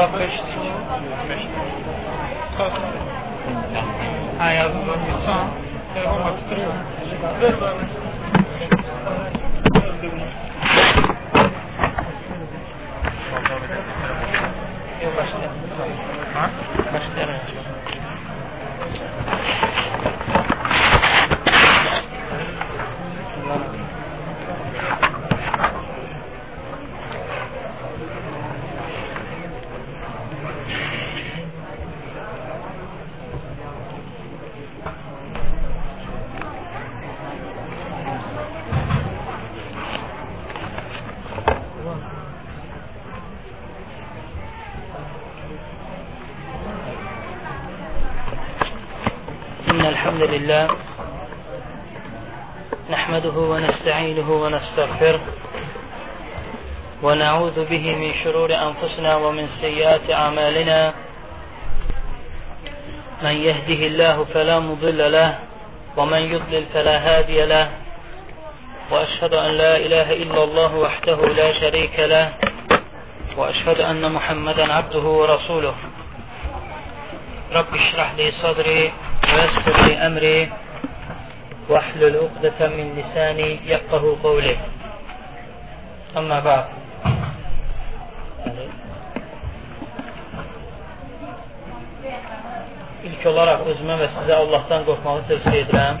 Cavab beşdir. Ha yazılan insan telefon tutuyor. Yok الحمد لله نحمده ونستعينه ونستغفره ونعوذ به من شرور أنفسنا ومن سيئات أعمالنا من يهده الله فلا مضل له ومن يضلل فلا هادي له وأشهد أن لا إله إلا الله وحده لا شريك له وأشهد أن محمدا عبده ورسوله. رب اشرح لي صدري ويسر لي أمري واحلل عقدة من لساني يفقه قولي أما بعد İlk olaraq özümə və sizə Allahdan qorxmağı tövsiyə edirəm.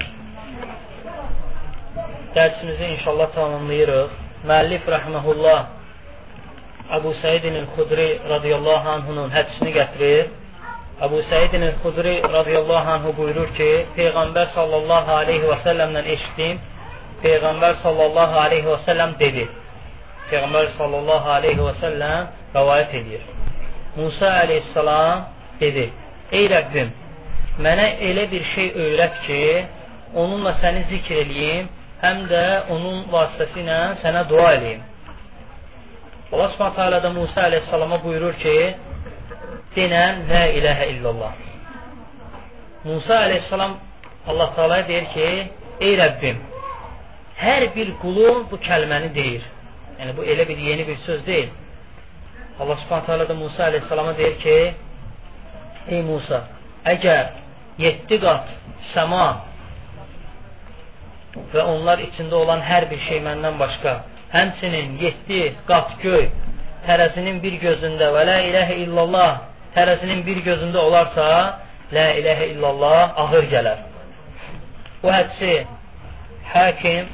Dərsimizi inşallah tamamlayırıq. Müəllif rəhməhullah Əbu Səidin el-Xudri radiyallahu anhunun hədisini gətirir. Əbu Səidin el-Xudri radiyallahu anhu buyurur ki, Peyğəmbər sallallahu aleyhi və səlləmdən eşitdim. Peyğəmbər sallallahu aleyhi və səlləm dedi. Peyğəmbər sallallahu aleyhi və səlləm rəvayət edir. Musa aleyhissalam dedi, Ey Rəbbim, mənə elə bir şey öyrət ki, onunla səni zikr eləyim, həm də onun vasitəsilə sənə dua eləyim. Allah subhanətə alə də Musa aleyhissalama buyurur ki, denən la ilahə illallah. Musa aleyhissalam Allah Teala deyir ki, ey Rəbbim, hər bir qulu bu kəlməni deyir. Yəni bu elə bir yeni bir söz deyil. Allah Subhanahu taala da Musa aleyhissalama deyir ki, ey Musa, əgər 7 qat səma və onlar içində olan hər bir şey məndən başqa, həmçinin 7 qat göy tərəzinin bir gözündə və la ilahə illallah tərəzinin bir gözündə olarsa, la ilahə illallah ağır gələr. Bu hədsi Hakim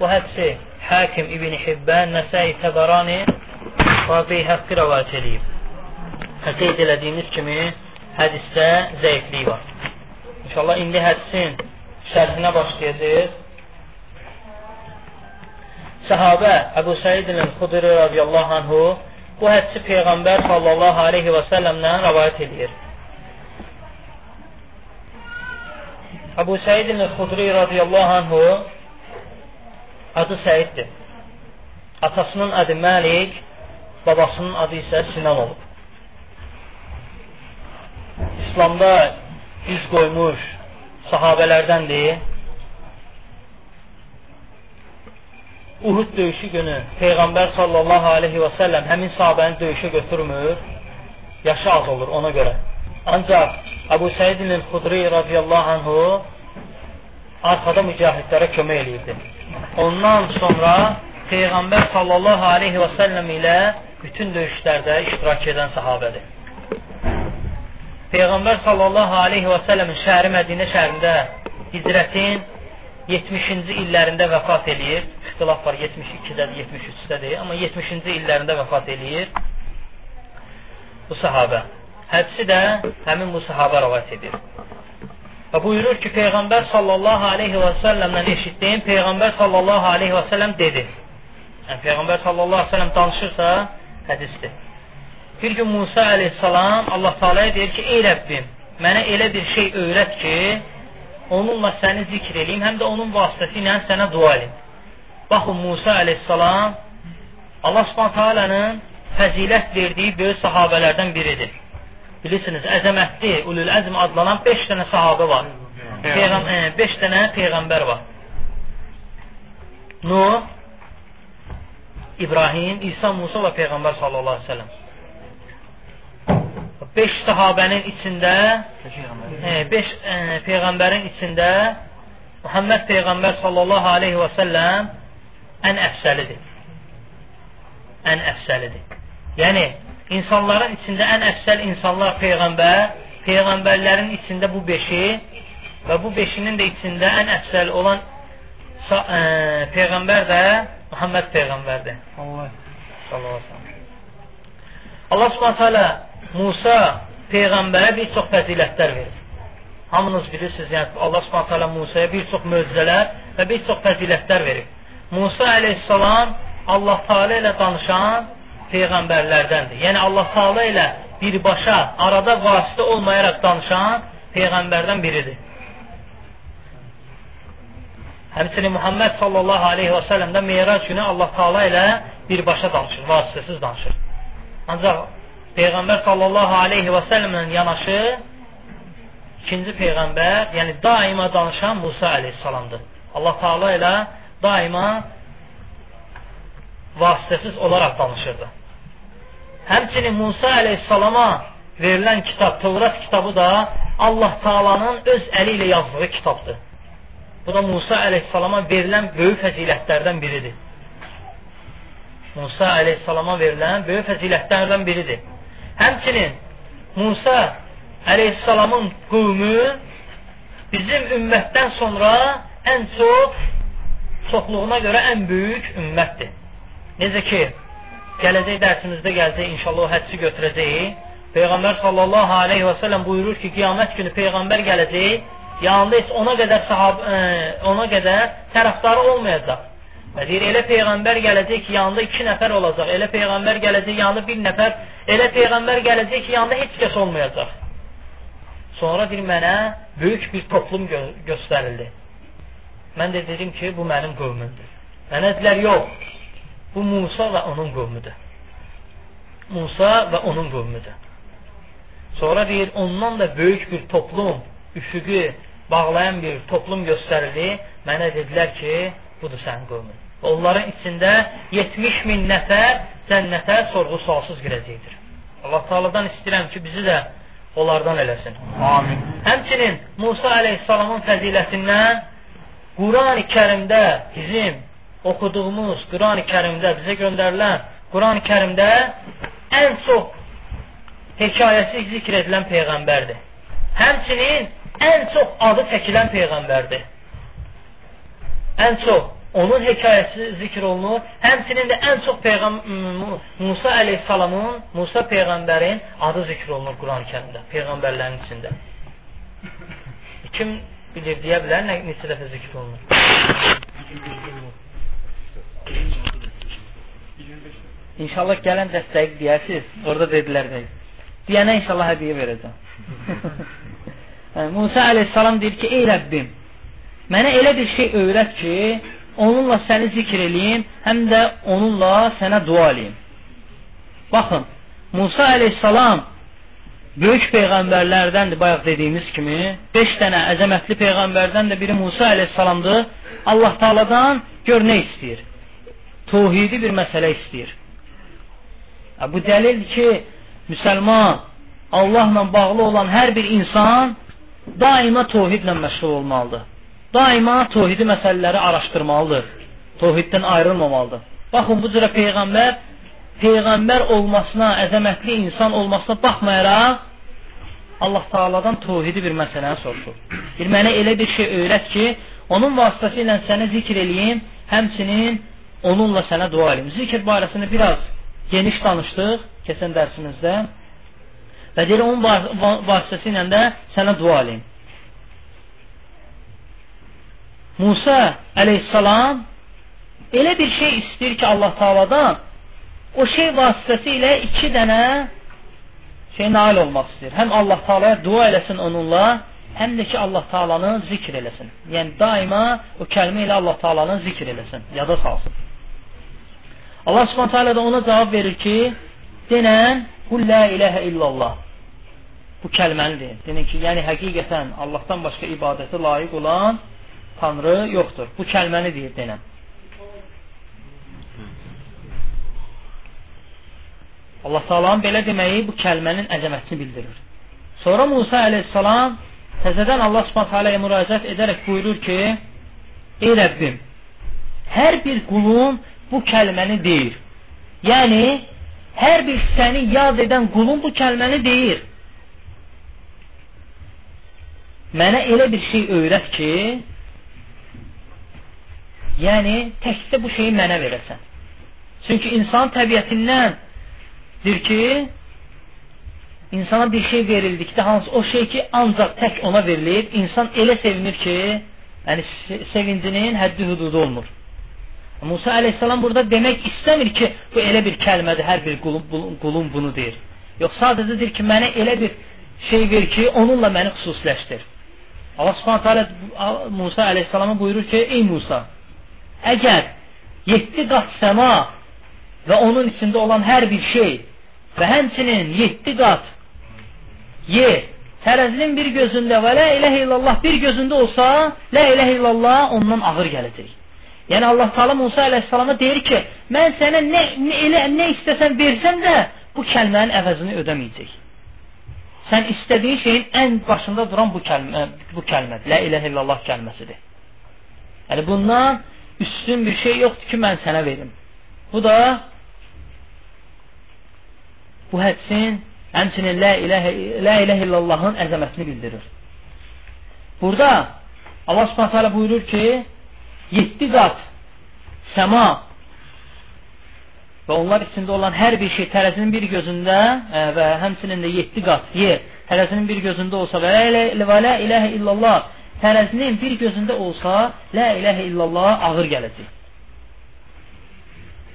bu hədsi Hakim İbn Hibbən, Nəsai Təbarani və Beyhəqqi rəvayət edib. Qeyd elədiyimiz kimi hədisdə zəiflik var. İnşallah indi hədisin şərhinə başlayacağız. Səhabə Əbu Səidin el-Xudri radiyallahu anhu bu hədisi Peyğəmbər sallallahu aleyhi və səlləmdən rəvayət edir. Əbu Səidin el-Xudri radiyallahu anhu adı Səiddir. Atasının adı Məlik, babasının adı isə Sinan olub. İslamda üz qoymuş sahabələrdəndir. Uhud döyüşü günü Peyğəmbər sallallahu aleyhi və səlləm həmin sahabəni döyüşə götürmür. Yaşı az olur ona görə. Ancaq Əbu Səidin el-Xudri radiyallahu anhu arxada mücahidlərə kömək eləyirdi. Ondan sonra Peyğəmbər sallallahu aleyhi və səlləm ilə bütün döyüşlərdə iştirak edən sahabədir. Peyğəmbər sallallahu aleyhi və səlləmin şəhəri Mədinə şəhərində hicrətin 70-ci illərində vəfat eləyir. İxtilaf var 72-dədir, 73-dədir, amma 70-ci illərində vəfat eləyir bu sahabə. Hədisi də həmin bu sahabə rəvat edir. Və buyurur ki, Peyğəmbər sallallahu aleyhi və səlləmdən eşitdiyim, Peyğəmbər sallallahu aleyhi və səlləm dedi. Yəni, Peyğəmbər sallallahu aleyhi və səlləm danışırsa, hədisdir. Bir gün Musa aleyhissalam Allah Taala'ya deyir ki, ey Rəbbim, mənə elə bir şey öyrət ki, onunla səni zikr eləyim, həm də onun vasitəsi ilə sənə dua edim. Baxın, Musa aleyhissalam Allah subhanət Taala'nın fəzilət verdiyi böyük sahabələrdən biridir. Bilirsiniz, əzəmətli, ulul əzm adlanan 5 dənə sahabə var. 5 e, dənə peyğəmbər var. Nuh, İbrahim, İsa, Musa və Peyğəmbər sallallahu aleyhi ve sellem. 5 sahabənin içində 5 e, peyğəmbərin içində Muhammed peyğəmbər sallallahu aleyhi və səlləm ən əfsəlidir. Ən əfsəlidir. Yəni insanların içində ən əfsəl insanlar peyğəmbər, peyğəmbərlərin içində bu 5-i və bu 5-inin də içində ən əfsəl olan ə, peyğəmbər də Muhammed peyğəmbərdir. Allah Allah Subhanahu taala Musa peyğəmbərə bir çox fəzilətlər verir. Hamınız bilirsiniz, yəni Allah Subhanahu taala Musaya bir çox möcüzələr və bir çox fəzilətlər verir. Musa əleyhissalam Allah Taala ilə danışan peyğəmbərlərdəndir. Yəni Allah Taala ilə birbaşa arada vasitə olmayaraq danışan peyğəmbərdən biridir. Həmçinin Muhammed sallallahu aleyhi və səlləm də Meyrac günü Allah Taala ilə birbaşa danışır, vasitəsiz danışır. Ancaq Peyğəmbər sallallahu aleyhi və səlləmlə yanaşı ikinci Peyğəmbər, yəni daima danışan Musa aleyhissalamdır. Allah Taala ilə daima vasitəsiz olaraq danışırdı. Həmçinin Musa aleyhissalama verilən kitab, Tövrat kitabı da Allah Taalanın öz əli ilə yazdığı kitabdır. Bu da Musa əleyhissalama verilən böyük fəzilətlərdən biridir. Musa əleyhissalama verilən böyük fəzilətlərdən biridir. Həmçinin Musa əleyhissalamın qövmü bizim ümmətdən sonra ən çox çoxluğuna görə ən böyük ümmətdir. Necə ki, gələcək dərsimizdə gələcək, inşallah o hədsi götürəcəyik. Peyğəmbər sallallahu aleyhi və səlləm buyurur ki, qiyamət günü Peyğəmbər gələcək yanında heç ona qədər sahab, ə, e, ona qədər tərəfdarı olmayacaq. Və deyir, elə Peyğəmbər gələcək ki, yanında iki nəfər olacaq. Elə Peyğəmbər gələcək, yanında bir nəfər. Elə Peyğəmbər gələcək ki, yanında heç kəs olmayacaq. Sonra deyir, mənə böyük bir toplum gö göstərildi. Mən də dedim ki, bu mənim qövmümdür. Mənə dedilər, yox, bu Musa və onun qövmüdür. Musa və onun qövmüdür. Sonra deyir, ondan da böyük bir toplum, üfüqü bağlayan bir toplum göstərildi. Mənə dedilər ki, budur sənin qövmün. Onların içində 70 min nəfər cənnətə sorğu sualsız girəcəkdir. Allah Taala'dan istəyirəm ki, bizi də onlardan eləsin. Amin. Həmçinin Musa əleyhissalamın fəzilətindən Quran-ı Kərimdə bizim oxuduğumuz Quran-ı Kərimdə bizə göndərilən Quran-ı Kərimdə ən çox hekayəsi zikr edilən peyğəmbərdir. Həmçinin ən çox adı çəkilən peyğəmbərdir. Ən çox onun hekayəsi zikr olunur. Həmçinin də ən çox peyğəm Musa əleyhissalamın, Musa peyğəmbərin adı zikr olunur Quran-Kərimdə, peyğəmbərlərin içində. Kim bilir deyə bilər nə neçə dəfə zikr olunur? İnşallah gələn dəstəyi deyəsiz. Orada dedilər də. Deyənə inşallah hədiyyə verəcəm. Musa əleyhissalam deyir ki, ey Rəbbim, mənə elə bir şey öyrət ki, onunla səni zikr eləyim, həm də onunla sənə dua eləyim. Baxın, Musa əleyhissalam böyük peyğəmbərlərdəndir, bayaq dediyimiz kimi. 5 dənə əzəmətli peyğəmbərdən də biri Musa əleyhissalamdır. Allah Taaladan gör nə istəyir? Tövhidi bir məsələ istəyir. Bu dəlildir ki, müsəlman Allahla bağlı olan hər bir insan daima tohidlə məşğul olmalıdır. Daima tohidi məsələləri araşdırmalıdır. Tohiddən ayrılmamalıdır. Baxın, bu cürə Peyğəmbər Peyğəmbər olmasına, əzəmətli insan olmasına baxmayaraq Allah Taaladan tohidi bir məsələni soruşur. Bir mənə elə bir şey öyrət ki, onun vasitəsilə səni zikr eləyim, həmçinin onunla sənə dua eləyim. Zikr barəsində biraz geniş danışdıq keçən dərsimizdə. Və deyir, onun vasitəsilə də sənə dua eləyim. Musa əleyhissalam elə bir şey istəyir ki, Allah Taaladan o şey vasitəsilə iki dənə şey nail olmaq istəyir. Həm Allah Taalaya dua eləsin onunla, həm də ki Allah Taalanı zikr eləsin. Yəni daima o kəlmə ilə Allah Taalanı zikr eləsin, yada salsın. Allah Subhanahu taala da ona cavab verir ki, denən Qul la ilahə illallah. Bu kəlməlidir. Demək ki, yəni həqiqətən Allahdan başqa ibadəti layiq olan Tanrı yoxdur. Bu kəlməni deyir denən. Allah Taala'nın belə deməyi bu kəlmənin əzəmətini bildirir. Sonra Musa əleyhissalam təzədən Allah Subhanahu taala'ya müraciət edərək buyurur ki: "Ey Rəbbim, hər bir qulun bu kəlməni deyir. Yəni hər bir səni yad edən qulun bu kəlməni deyir. Mənə elə bir şey öyrət ki, yəni təkcə bu şeyi mənə verəsən. Çünki insan təbiətindendir ki, insana bir şey verildikdə hansı o şey ki ancaq tək ona verilir, insan elə sevinir ki, yəni sevincinin həddi hududu olmur. Musa əleyhissalam burada demək istəmir ki, bu elə bir kəlmədir, hər bir qulum, qulum bunu deyir. Yox, sadəcə deyir ki, mənə elə bir şey ver ki, onunla məni xüsusiləşdir. Allah subhanət hələ Musa əleyhissalama buyurur ki, ey Musa, əgər yetdi qat səma və onun içində olan hər bir şey və həmçinin yetdi qat yer tərəzinin bir gözündə və la iləhə illallah bir gözündə olsa, la iləhə illallah ondan ağır gələcək. Yəni Allah Taala Musa əleyhissalama deyir ki, mən sənə nə, nə elə nə istəsən versəm də bu kəlmənin əvəzini ödəməyəcək. Sən istədiyin şeyin ən başında duran bu kəlmə bu kəlmədir. La ilahe illallah kəlməsidir. Yəni bundan üstün bir şey yoxdur ki, mən sənə verim. Bu da bu hədsin həmçinin la ilahe la ilahe illallahın əzəmətini bildirir. Burada Allah Subhanahu buyurur ki, 7 qat səma və onlar içində olan hər bir şey tərəzinin bir gözündə ə, və həmçinin də 7 qat yer tərəzinin bir gözündə olsa və la iləhə illallah tərəzinin bir gözündə olsa, la iləhə illallah ağır gələcək.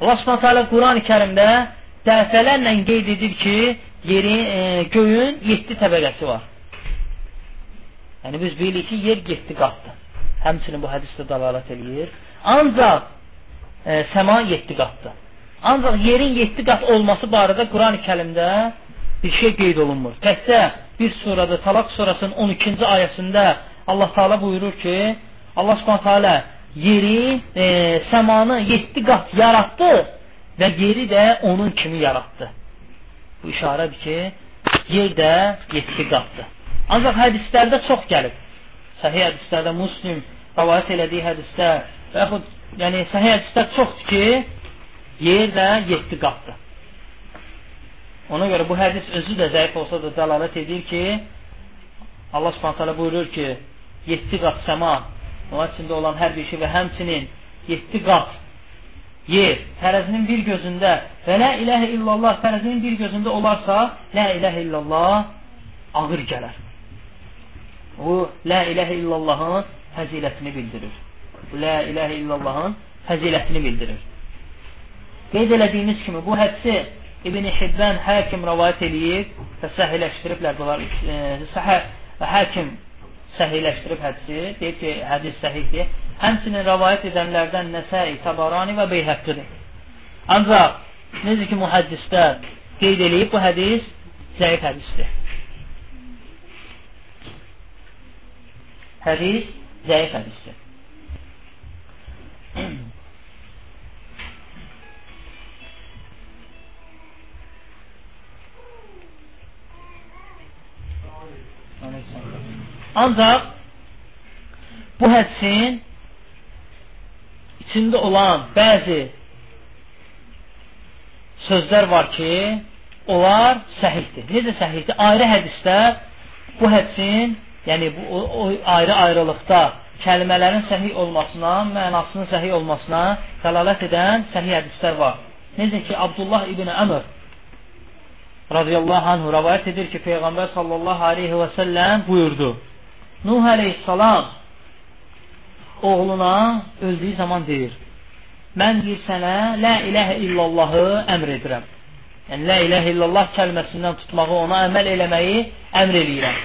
Allah Subhanahu taala Qurani-Kərimdə dəfələrlə qeyd edir ki, yerin, e, göyün 7 təbəqəsi var. Yəni biz bilirik ki, yer 7 qatdır. Həmçinin bu hədisdə dalalət eləyir. Ancaq e, səma 7 qatdır. Ancaq yerin 7 qat olması barədə Quran-ı Kərimdə bir şey qeyd olunmur. Təkcə bir surada Talaq surasının 12-ci ayəsində Allah Taala buyurur ki, Allah Subhanahu taala yeri, e, səmanı 7 qat yaratdı və yeri də onun kimi yaratdı. Bu işarədir ki, yer də 7 qatdır. Ancaq hədislərdə çox gəlib. Səhih hədislərdə Müslim rəvayət elədiyi hədisdə və yaxud yəni səhih hədisdə çoxdur ki, yer də 7 qatdır. Ona görə bu hədis özü də zəif olsa da dəlalət edir ki, Allah Subhanahu taala buyurur ki, 7 qat səma, onun içində olan hər bir şey və həmçinin 7 qat yer tərəzinin bir gözündə və la ilahə illallah tərəzinin bir gözündə olarsa, la ilahə illallah ağır gələr. O la ilahə illallahın fəzilətini bildirir. La ilahə illallahın fəzilətini bildirir. Qeyd elədiyimiz kimi bu hədsi İbn Hibban həkim rəvayət eləyib və səhiləşdiriblər bunlar. E, səhih və həkim səhiləşdirib hədisi, deyir ki, hədis səhihdir. Həmçinin rəvayət edənlərdən Nəsai, Tabarani və Beyhəqqidir. Ancaq necə ki mühəddislər qeyd eləyib bu hədis zəif hədisdir. Hədis zəif hədisdir. Ancaq bu hədisin içində olan bəzi sözlər var ki, onlar səhihdir. Necə səhihdir? Ayrı hədisdə bu hədisin yəni bu ayrı-ayrılıqda kəlmələrin səhih olmasına, mənasının səhih olmasına dəlalət edən səhih hədislər var. Necə ki, Abdullah ibn Əmr radiyallahu anhu rəvayət edir ki, Peyğəmbər sallallahu aleyhi və səlləm buyurdu. Nuh aleyhissalam oğluna öldüyü zaman deyir, mən deyir sənə la iləhə illallahı əmr edirəm. Yəni, la iləhə illallah kəlməsindən tutmağı, ona əməl eləməyi əmr eləyirəm.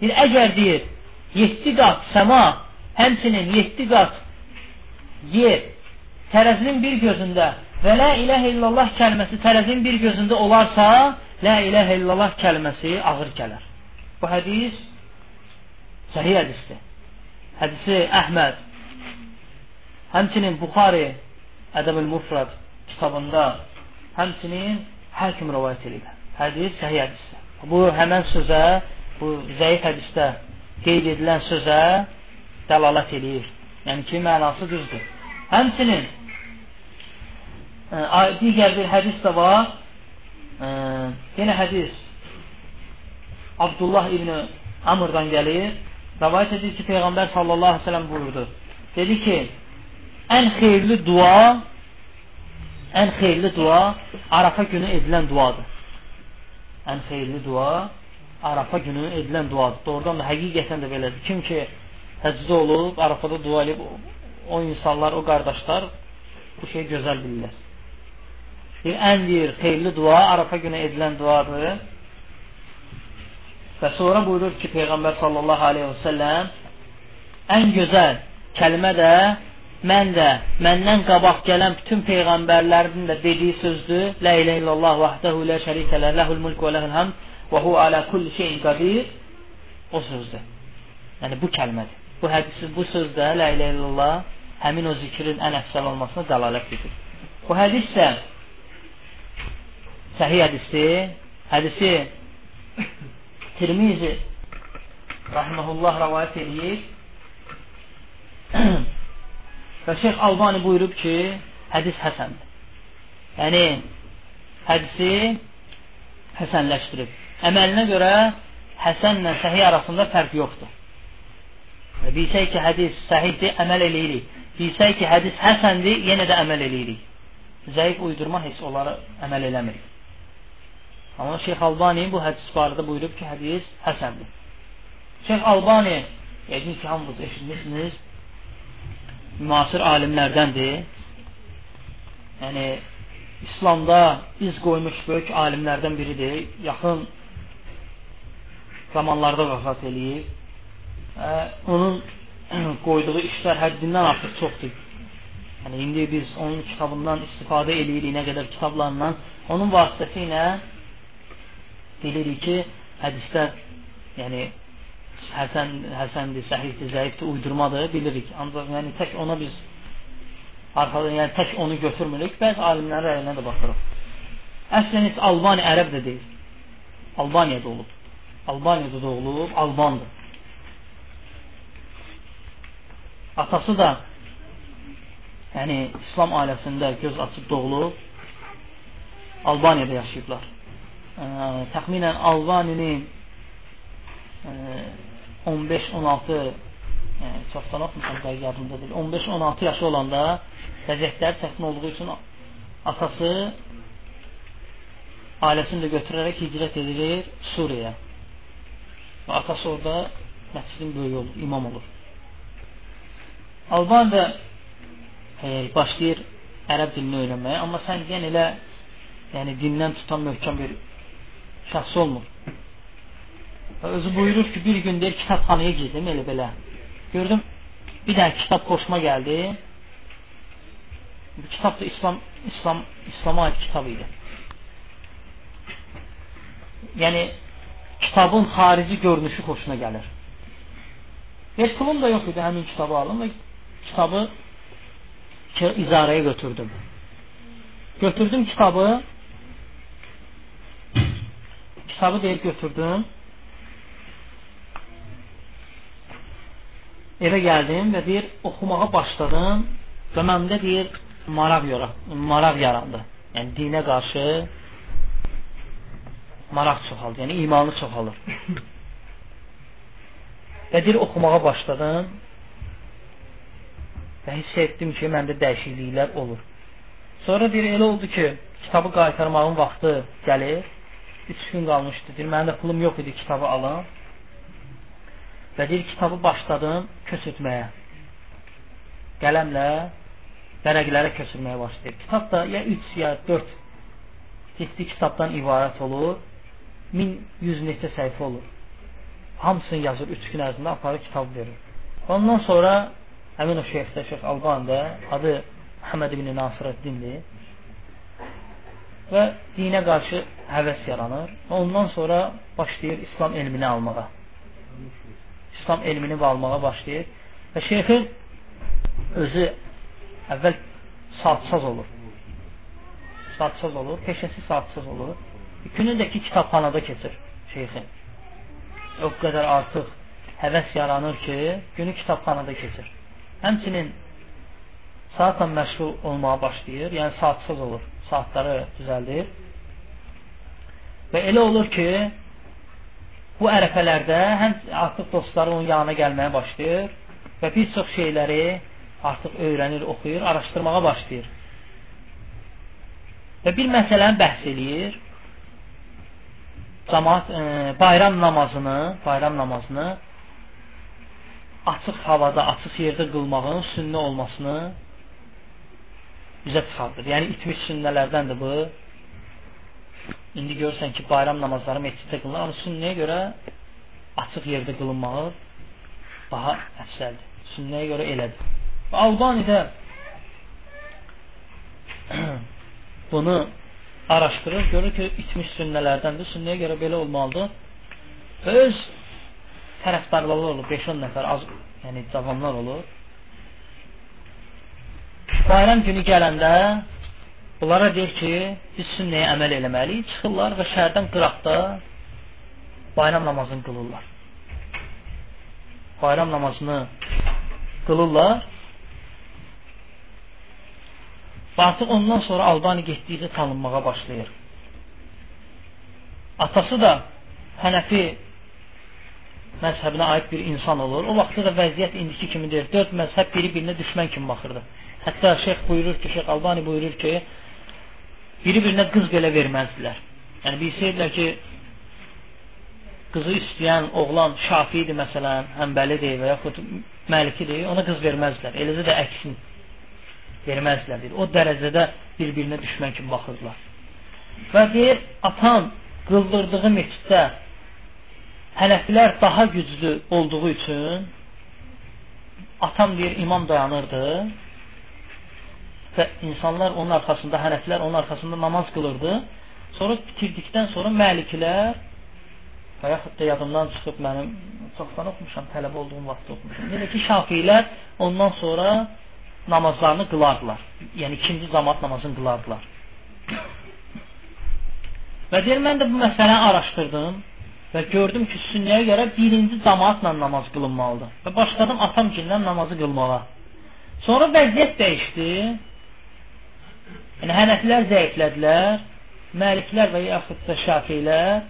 Deyir, əgər deyir, 7 qat səma, həmçinin 7 qat yer tərəzinin bir gözündə və la iləhə illallah kəlməsi tərəzinin bir gözündə olarsa, la iləhə illallah kəlməsi ağır gələr. Bu hədis səhih hədisdir. Hədisi Əhməd, həmçinin Buxari Ədəb-ül Mufrad kitabında, həmçinin hər kim rəvayət edir. Hədis səhih hədisdir. Bu həmən sözə, bu zəif hədisdə qeyd edilən sözə dəlalət eləyir. Yəni ki, mənası düzdür. Həmçinin ə, e, digər bir hədis də var. Ə, e, yenə hədis Abdullah ibn Amrdan gəlir. Rəvayət edir ki, Peyğəmbər sallallahu əleyhi və səlləm buyurdu. Dedi ki, ən xeyirli dua ən xeyirli dua Arafa günü edilən duadır. Ən xeyirli dua Arafa günü edilən duadır. Doğrudan da həqiqətən də belədir. Kim ki həcdə olub, Arafada dua edib, o insanlar, o qardaşlar bu şeyi gözəl bilirlər. Bir ən deyir, xeyirli dua Arafa günü edilən duadır. Və sonra buyurur ki, Peyğəmbər sallallahu aleyhi və səlləm ən gözəl kəlmə də mən də məndən qabaq gələn bütün peyğəmbərlərin də dediyi sözdür. La ilahe illallah vahdehu la şerike le lehul mulk ve lehul hamd və hu ala kulli şeyin qadir. O sözdür. Yəni bu kəlmədir. Bu hədisi, bu sözdə la ilahe illallah həmin o zikrin ən əfsəl olmasına dəlalət edir. Bu hədis isə səhih hədisdir. Hədisi Tirmizi rahmehullah rivayet edir. Və Şeyx Albani buyurub ki, hədis həsəndir. Yəni, hədisi həsənləşdirib. Əməlinə görə həsənlə səhiy arasında fərq yoxdur. Və bilsək ki, hədis səhihdir, əməl eləyirik. Bilsək ki, hədis həsəndir, yenə də əməl eləyirik. Zəif uydurma heç onları əməl eləmirik. Amma Şeyx Albani bu hədis barədə buyurub ki, hədis həsəndir. Şeyx Albani, yəqin ki, hamınız eşitmişsiniz, müasir alimlərdəndir. Yəni, İslamda iz qoymuş böyük alimlərdən biridir. Yaxın zamanlarda vəfat eləyib. Onun qoyduğu işlər həddindən artıq çoxdur. Yəni, indi biz onun kitabından istifadə eləyirik, nə qədər kitablarından. Onun vasitəsilə bilirik ki, hədislər yəni həsən, həsəndir, səhihdir, zəifdir, uydurmadır, bilirik. Ancaq yəni tək ona biz arxadan, yəni tək onu götürmürük. Bəzi alimlərin rəyinə də baxırıq. Əslən heç Albani ərəb də deyil. Albaniyada olub. Albaniyada doğulub, Albandır. Atası da yəni İslam ailəsində göz açıb doğulub, Albaniyada yaşayıblar. Təxminən Albaninin 15-16 yəni, çoxdan oxumuşam, dəqiq yadımda deyil. 15-16 yaşı olanda vəziyyətləri çətin olduğu üçün atası ailəsini də götürərək hicrət edilir Suriyaya. Və atası orada məscidin böyüyü olur, imam olur. Alban da e, başlayır ərəb dilini öyrənməyə, amma sən deyən elə yəni dindən tutan möhkəm bir şəxs olmur. Və özü buyurur ki, bir gün deyir, kitabxanaya girdim, elə belə. Gördüm, bir dənə kitab xoşuma gəldi. Bu kitab da İslam, İslam, İslama aid kitab idi. Kitabın xarici görünüşü xoşuna gəlir. Heç pulum da yox idi, həmin kitabı alım və kitabı izarəyə götürdüm. Götürdüm kitabı, kitabı deyib götürdüm. evə gəldim və deyir, oxumağa başladım və məndə deyir, maraq, maraq yarandı. Yəni, dinə qarşı maraq çoxaldı, yəni imanı çoxalır. və deyir, oxumağa başladım və hiss etdim ki, məndə dəyişikliklər olur. Sonra deyir, elə oldu ki, kitabı qaytarmağın vaxtı gəlir, 3 gün qalmışdı, deyir, məndə də pulum yox idi kitabı alım. Və deyir, kitabı başladım köçürtməyə. Qələmlə vərəqlərə köçürməyə başlayır. Kitab da ya 3 ya 4 ciddi kitabdan ibarət olur. 1100 neçə səhifə olur. Hamısını yazır 3 gün ərzində aparır kitab verir. Ondan sonra həmin o şeyxdə, Şeyx Alban'da adı Məhəmməd ibn Nasirəddindir. Və dinə qarşı həvəs yaranır. Və ondan sonra başlayır İslam elmini almağa. İslam elmini almağa başlayır və şeyxin özü əvvəl satsaz olur. sadsız olur, peşəsi sadsız olur. Günü də ki, kitabxanada keçir şeyxin. O qədər artıq həvəs yaranır ki, günü kitabxanada keçir. Həmçinin saatla məşğul olmağa başlayır, yəni saatsız olur, saatları düzəldir. Və elə olur ki, bu ərəfələrdə həm artıq dostları onun yanına gəlməyə başlayır və bir çox şeyləri artıq öyrənir, oxuyur, araşdırmağa başlayır. Və bir məsələni bəhs eləyir. Cəmaat e, bayram namazını, bayram namazını açıq havada, açıq yerdə qılmağın sünnə olmasını bizə çıxardır. Yəni itmiş sünnələrdəndir bu. İndi görürsən ki, bayram namazları məsciddə qılınır, amma sünnəyə görə açıq yerdə qılınmağı daha əfsəldir. Sünnəyə görə elədir. Və Albanidə bunu araşdırır, görür ki, itmiş sünnələrdəndir. Sünnəyə görə belə olmalıdır. Öz tərəfdarları olur, 5-10 nəfər az, yəni cavanlar olur. Bayram günü gələndə bunlara deyir ki, biz sünnəyə əməl eləməliyik. Çıxırlar və şəhərdən qıraqda bayram namazını qılırlar. Bayram namazını qılırlar. Və artıq ondan sonra Albani getdikcə tanınmağa başlayır. Atası da Hənəfi məzhəbinə aid bir insan olur. O vaxtda da vəziyyət indiki kimi deyil. Dörd məzhəb biri-birinə düşmən kimi baxırdı. Hətta şeyx buyurur ki, şeyx Albani buyurur ki, biri-birinə qız belə verməzdilər. Yəni bilsəydilər ki, qızı istəyən oğlan şafiidir məsələn, həmbəlidir və yaxud məlikidir, ona qız verməzdilər. Eləcə də əksin verməzdilər. Deyir. O dərəcədə bir-birinə düşmən kimi baxırdılar. Və deyir, atam qıldırdığı meçiddə Hənəfilər daha güclü olduğu üçün atam deyir imam dayanırdı və insanlar onun arxasında, hənəflər onun arxasında namaz qılırdı. Sonra bitirdikdən sonra məliklər və yaxud da yadımdan çıxıb mənim çoxdan oxumuşam, tələbə olduğum vaxt oxumuşam. Yəni ki, şafilər ondan sonra namazlarını qılardılar. Yəni ikinci cəmaat namazını qılardılar. Və deyir, mən də bu məsələni araşdırdım və gördüm ki, sünnəyə görə birinci cəmaatla namaz qılınmalıdır. Və başladım atam gindən namazı qılmağa. Sonra vəziyyət dəyişdi. Yəni hənəflər zəiflədilər, məliklər və yaxud da şafilər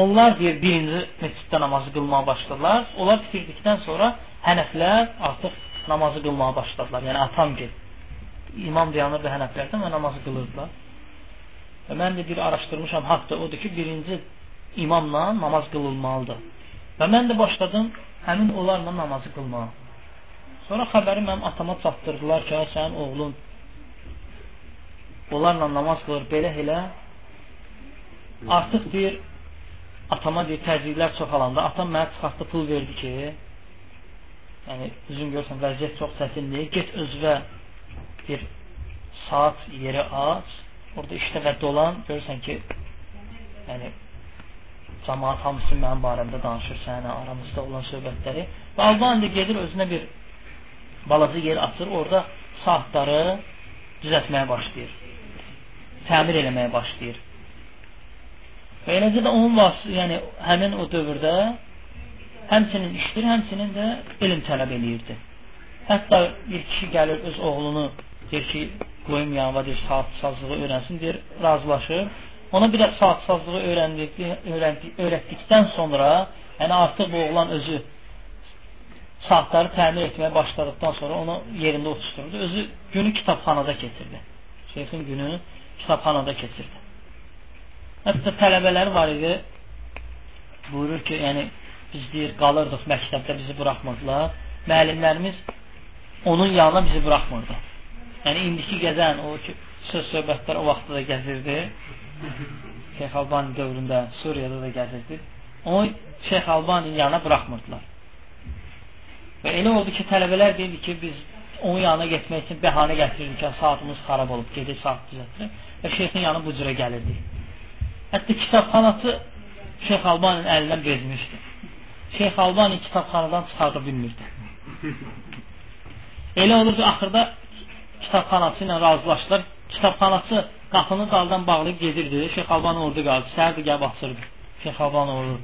onlar deyir birinci məsciddə namazı qılmağa başladılar. Onlar bitirdikdən sonra hənəflər artıq namazı qılmağa başladılar. Yəni atam gil. İmam dayanırdı hənəflərdən və namazı qılırdılar. Və mən də bir araşdırmışam, haqda odur ki, birinci imamla namaz qılınmalıdır. Və mən də başladım həmin onlarla namazı qılmağa. Sonra xəbəri mənim atama çatdırdılar ki, sənin oğlun onlarla namaz qılır, belə elə. Artıq deyir atama deyir təzyiqlər çoxalanda atam mənə çıxartdı pul verdi ki yəni üzün görsən vəziyyət çox çətindir. Get özvə bir saat yeri aç orada işlə və dolan görürsən ki yəni cəmaat hamısı mənim barəmdə danışır sənə aramızda olan söhbətləri. Və Albanidə gedir özünə bir balaca yer açır orada saatları düzəltməyə başlayır təmir eləməyə başlayır və eləcə də onun vasitə yəni həmin o dövrdə həmçinin işdir, həmçinin də elm tələb eləyirdi hətta bir kişi gəlir öz oğlunu deyir ki qoyum yanıma deyir saat sazlığı öyrənsin deyir razılaşır Ona bir də saat-sazlığı öyrətdikdən sonra, yəni artıq bu oğlan özü saatları təmin etməyə başladıqdan sonra onu yerində oturturdu. Özü günü kitabxanada keçirdi. Şeyxin günü kitabxanada keçirdi. Hətta tələbələri var idi. Buyurur ki, yəni biz deyir qalırdıq məktəbdə bizi buraxmırdılar. Müəllimlərimiz onun yanına bizi buraxmırdı. Yəni indiki gəzən o ki, söz söhbətlər o vaxtda da gəzirdi. Şeyx Albani dövründə Suriyada da gəzirdi. Onu Şeyx Albani yanına buraxmırdılar. Və elə oldu ki, tələbələr deyildi ki, biz onun yanına getmək üçün bəhanə gətirirdik ki, saatımız xarab olub, gedir saat düzəltirik və şeyxin yanı bu cürə gəlirdi. Hətta kitabxanası Şeyx Albaninin əlindən bezmişdi. Şeyx Albani kitabxanadan çıxarda bilmirdi. Elə olur ki, axırda kitabxanası ilə razılaşdılar, kitabxanaçı qapını daldan bağlayıb gedirdi. Şeyx Alban orada qaldı. Səhər də gəlib açırdı. Şeyx Alban orada.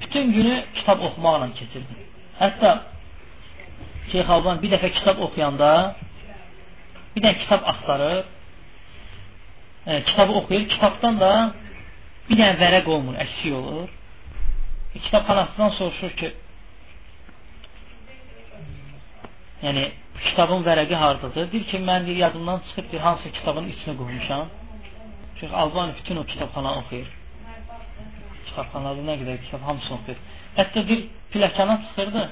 Bütün günü kitab oxumaqla keçirdi. Hətta Şeyx Alban bir dəfə kitab oxuyanda bir dənə kitab axtarır. E, kitabı oxuyur. Kitabdan da bir dənə vərəq olmur, əksik olur. E, kitabxanasından soruşur ki, yəni kitabın vərəqi hardadır? Deyir ki, mən deyir, yadımdan çıxıb deyir, hansı kitabın içinə qoymuşam. Şeyx Albani bütün o kitabxana oxuyur. Kitabxanada nə qədər kitab hamısını oxuyur. Hətta bir pilləkana çıxırdı.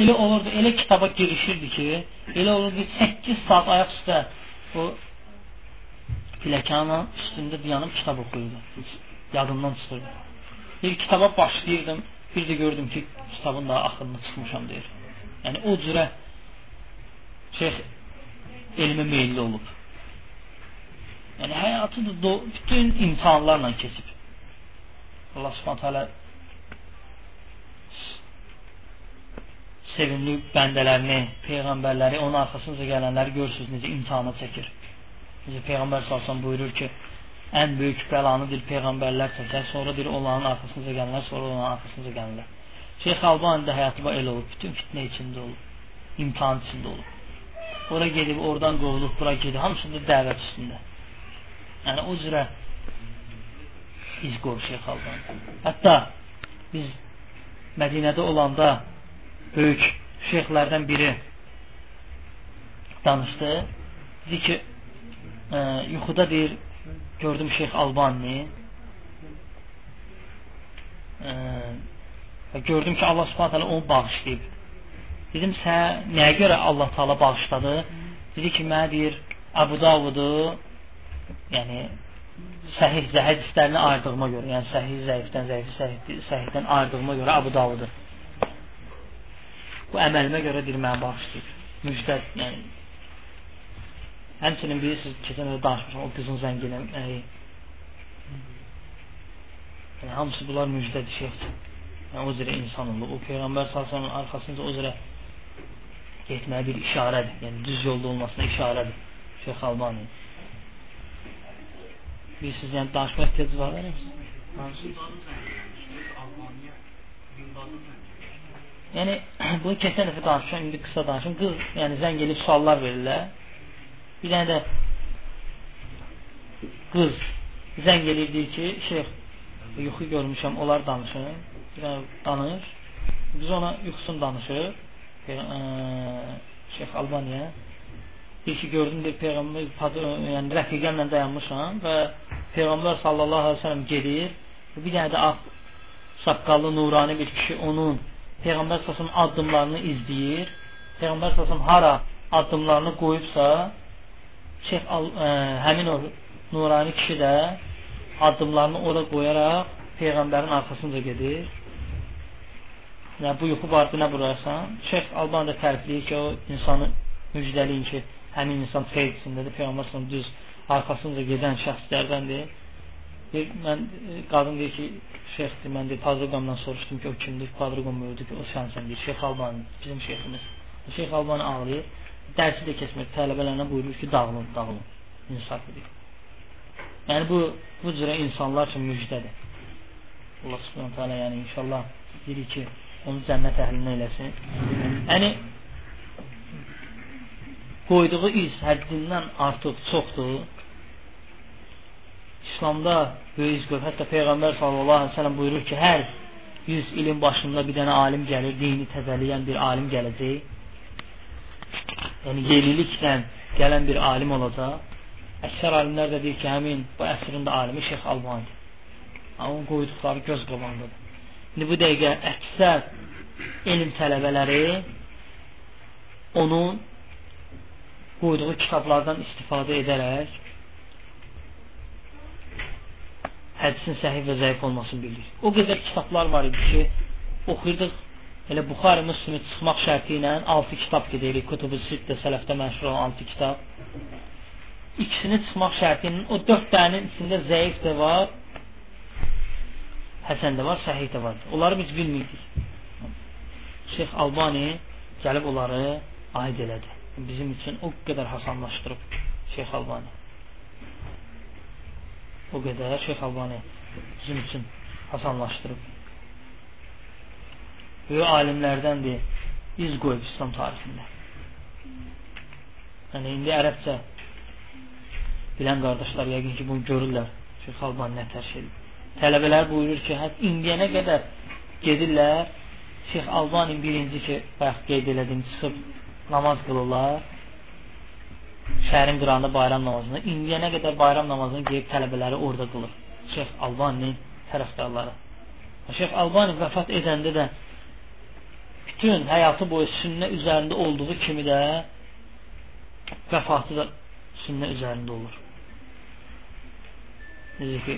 Elə olurdu, elə kitaba girişirdi ki, elə olurdu 8 saat ayaq üstə o pilləkana üstündə dayanıb kitab oxuyurdu. Yadımdan çıxırdı. Bir kitaba başlayırdım, bir də gördüm ki, kitabın da axırına çıxmışam deyir. Yəni o cürə şeyx elmə meyilli olub. Yəni həyatı da bütün imtahanlarla keçib. Allah Subhanahu taala sevimli bəndələrini, peyğəmbərləri, onun arxasınca gələnləri görürsüz necə imtahana çəkir. Necə peyğəmbər sallallahu buyurur ki, ən böyük bəlanı bir peyğəmbərlər çəkər, sonra bir onların arxasınca gələnlər, sonra onların arxasınca gələnlər. Şeyx Albani də həyatı elə olub, bütün fitnə içində olub, imtahan içində olub. Ora gedib, oradan qovulub, bura gedib, hamısı da dəvət üstündə. Yəni o cürə iz qoyur Şeyx Albani. Hətta biz Mədinədə olanda böyük şeyxlərdən biri danışdı. Dedi ki, e, yuxuda deyir, gördüm Şeyx Albani e, gördüm ki, Allah subhanət hələ onu bağışlayıb. Dedim, sən nəyə görə Allah taala bağışladı? Dedi ki, mənə deyir, Əbu Davudu, yəni səhih hədislərini ayırdığıma görə, yəni səhih zəifdən, zəif səhih, səhihdən ayırdığıma görə Əbu Davudu. Bu əməlimə görə deyir, mənə bağışlayıb. Müjdət, yəni Həmçinin bilirsiniz, keçən də danışmışam o qızın zənginə. Yəni, hamısı bunlar müjdədir şeyxdir. Yəni o cürə insan olur. O peyğəmbər sallallahu arxasınca o cürə getməyə bir işarədir. Yəni düz yolda olmasına işarədir. Şeyx Albani. Bir siz yəni danışma ehtiyacı var Yəni bunu keçən dəfə danışmışam, indi qısa danışım. Qız yəni zəng edib suallar verirlər. Bir dənə də qız zəng deyir ki, şeyx yuxu görmüşəm, onlar danışır. Bir dənə danış. Biz ona yuxusunu danışır. Şeyx Albaniya bir ki gördüm deyir peyğəmbər yəni rəfiqəmlə dayanmışam və peyğəmbər sallallahu əleyhi və səlləm gedir. Bir dənə də ağ saqqallı nurani bir kişi onun peyğəmbər sallallahu addımlarını izləyir. Peyğəmbər sallallahu hara addımlarını qoyubsa, Şeyx ə, e, həmin o nurani kişi də addımlarını ora qoyaraq peyğəmbərin arxasınca gedir. Yəni bu yuxu barədə nə burarsan? Şeyx Alban da tərifləyir ki, o insanı müjdəliyin ki, həmin insan xeyr içindədir. Peyğəmbər sallallahu düz arxasınca gedən şəxslərdəndir. Bir, mən e, qadın deyir ki, şeyxdir, mən deyir, Padruqamdan soruşdum ki, o kimdir? Padruqam buyurdu ki, o sənsən deyir, Şeyx Albani, bizim şeyximiz. Şeyx Albani ağlayır, dərsi də keçmir, tələbələrinə buyurur ki, dağılın, dağılın, insaf edir. Yəni bu, bu cürə insanlar üçün müjdədir. Allah subhanahu teala yəni inşallah deyir ki, onu cənnət əhlinə eləsin. Yəni qoyduğu iz həddindən artıq çoxdur. İslamda böyük iz qoyub. Hətta Peyğəmbər sallallahu əleyhi və səlləm buyurur ki, hər 100 ilin başında bir dənə alim gəlir, dini təzəliyən bir alim gələcək. Yəni yeniliklə gələn bir alim olacaq. Əksər alimlər də deyir ki, həmin bu əsrin də alimi Şeyx Albanidir. Onun qoyduqları göz qabağındadır. İndi bu dəqiqə əksər elm tələbələri onun qoyduğu kitablardan istifadə edərək hədisin səhih və zəif olmasını bilir. O qədər kitablar var idi ki, oxuyurduq elə Buxari Müslimi çıxmaq şərti ilə 6 kitab gedirik. Kutubu Sittə sələfdə məşhur olan 6 kitab. İkisini çıxmaq şərti ilə o 4 dənənin içində zəif də var, həsən də var, səhih də var. Onları biz bilmirdik. Şeyx Albani gəlib onları aid elədi bizim üçün o qədər hasanlaşdırıb Şeyx Albani. o qədər Şeyx Albani bizim üçün asanlaşdırıb. Böyük alimlərdəndir, iz qoyub İslam tarixində. Yəni, indi ərəbcə bilən qardaşlar yəqin ki, bunu görürlər. Şeyx Albani nə tərş edir. Tələbələr buyurur ki, hə, indiyənə qədər gedirlər, Şeyx Albani birinci ki, bayaq qeyd elədim, çıxıb namaz qılırlar. Şəhərin qırağında bayram namazını. İndiyənə qədər bayram namazını qeyib tələbələri orada qılır. Şeyx Albani tərəfdarları. Şeyx Albani vəfat edəndə də bütün həyatı boyu sünnə üzərində olduğu kimi də vəfatı da sünnə üzərində olur. Necə ki,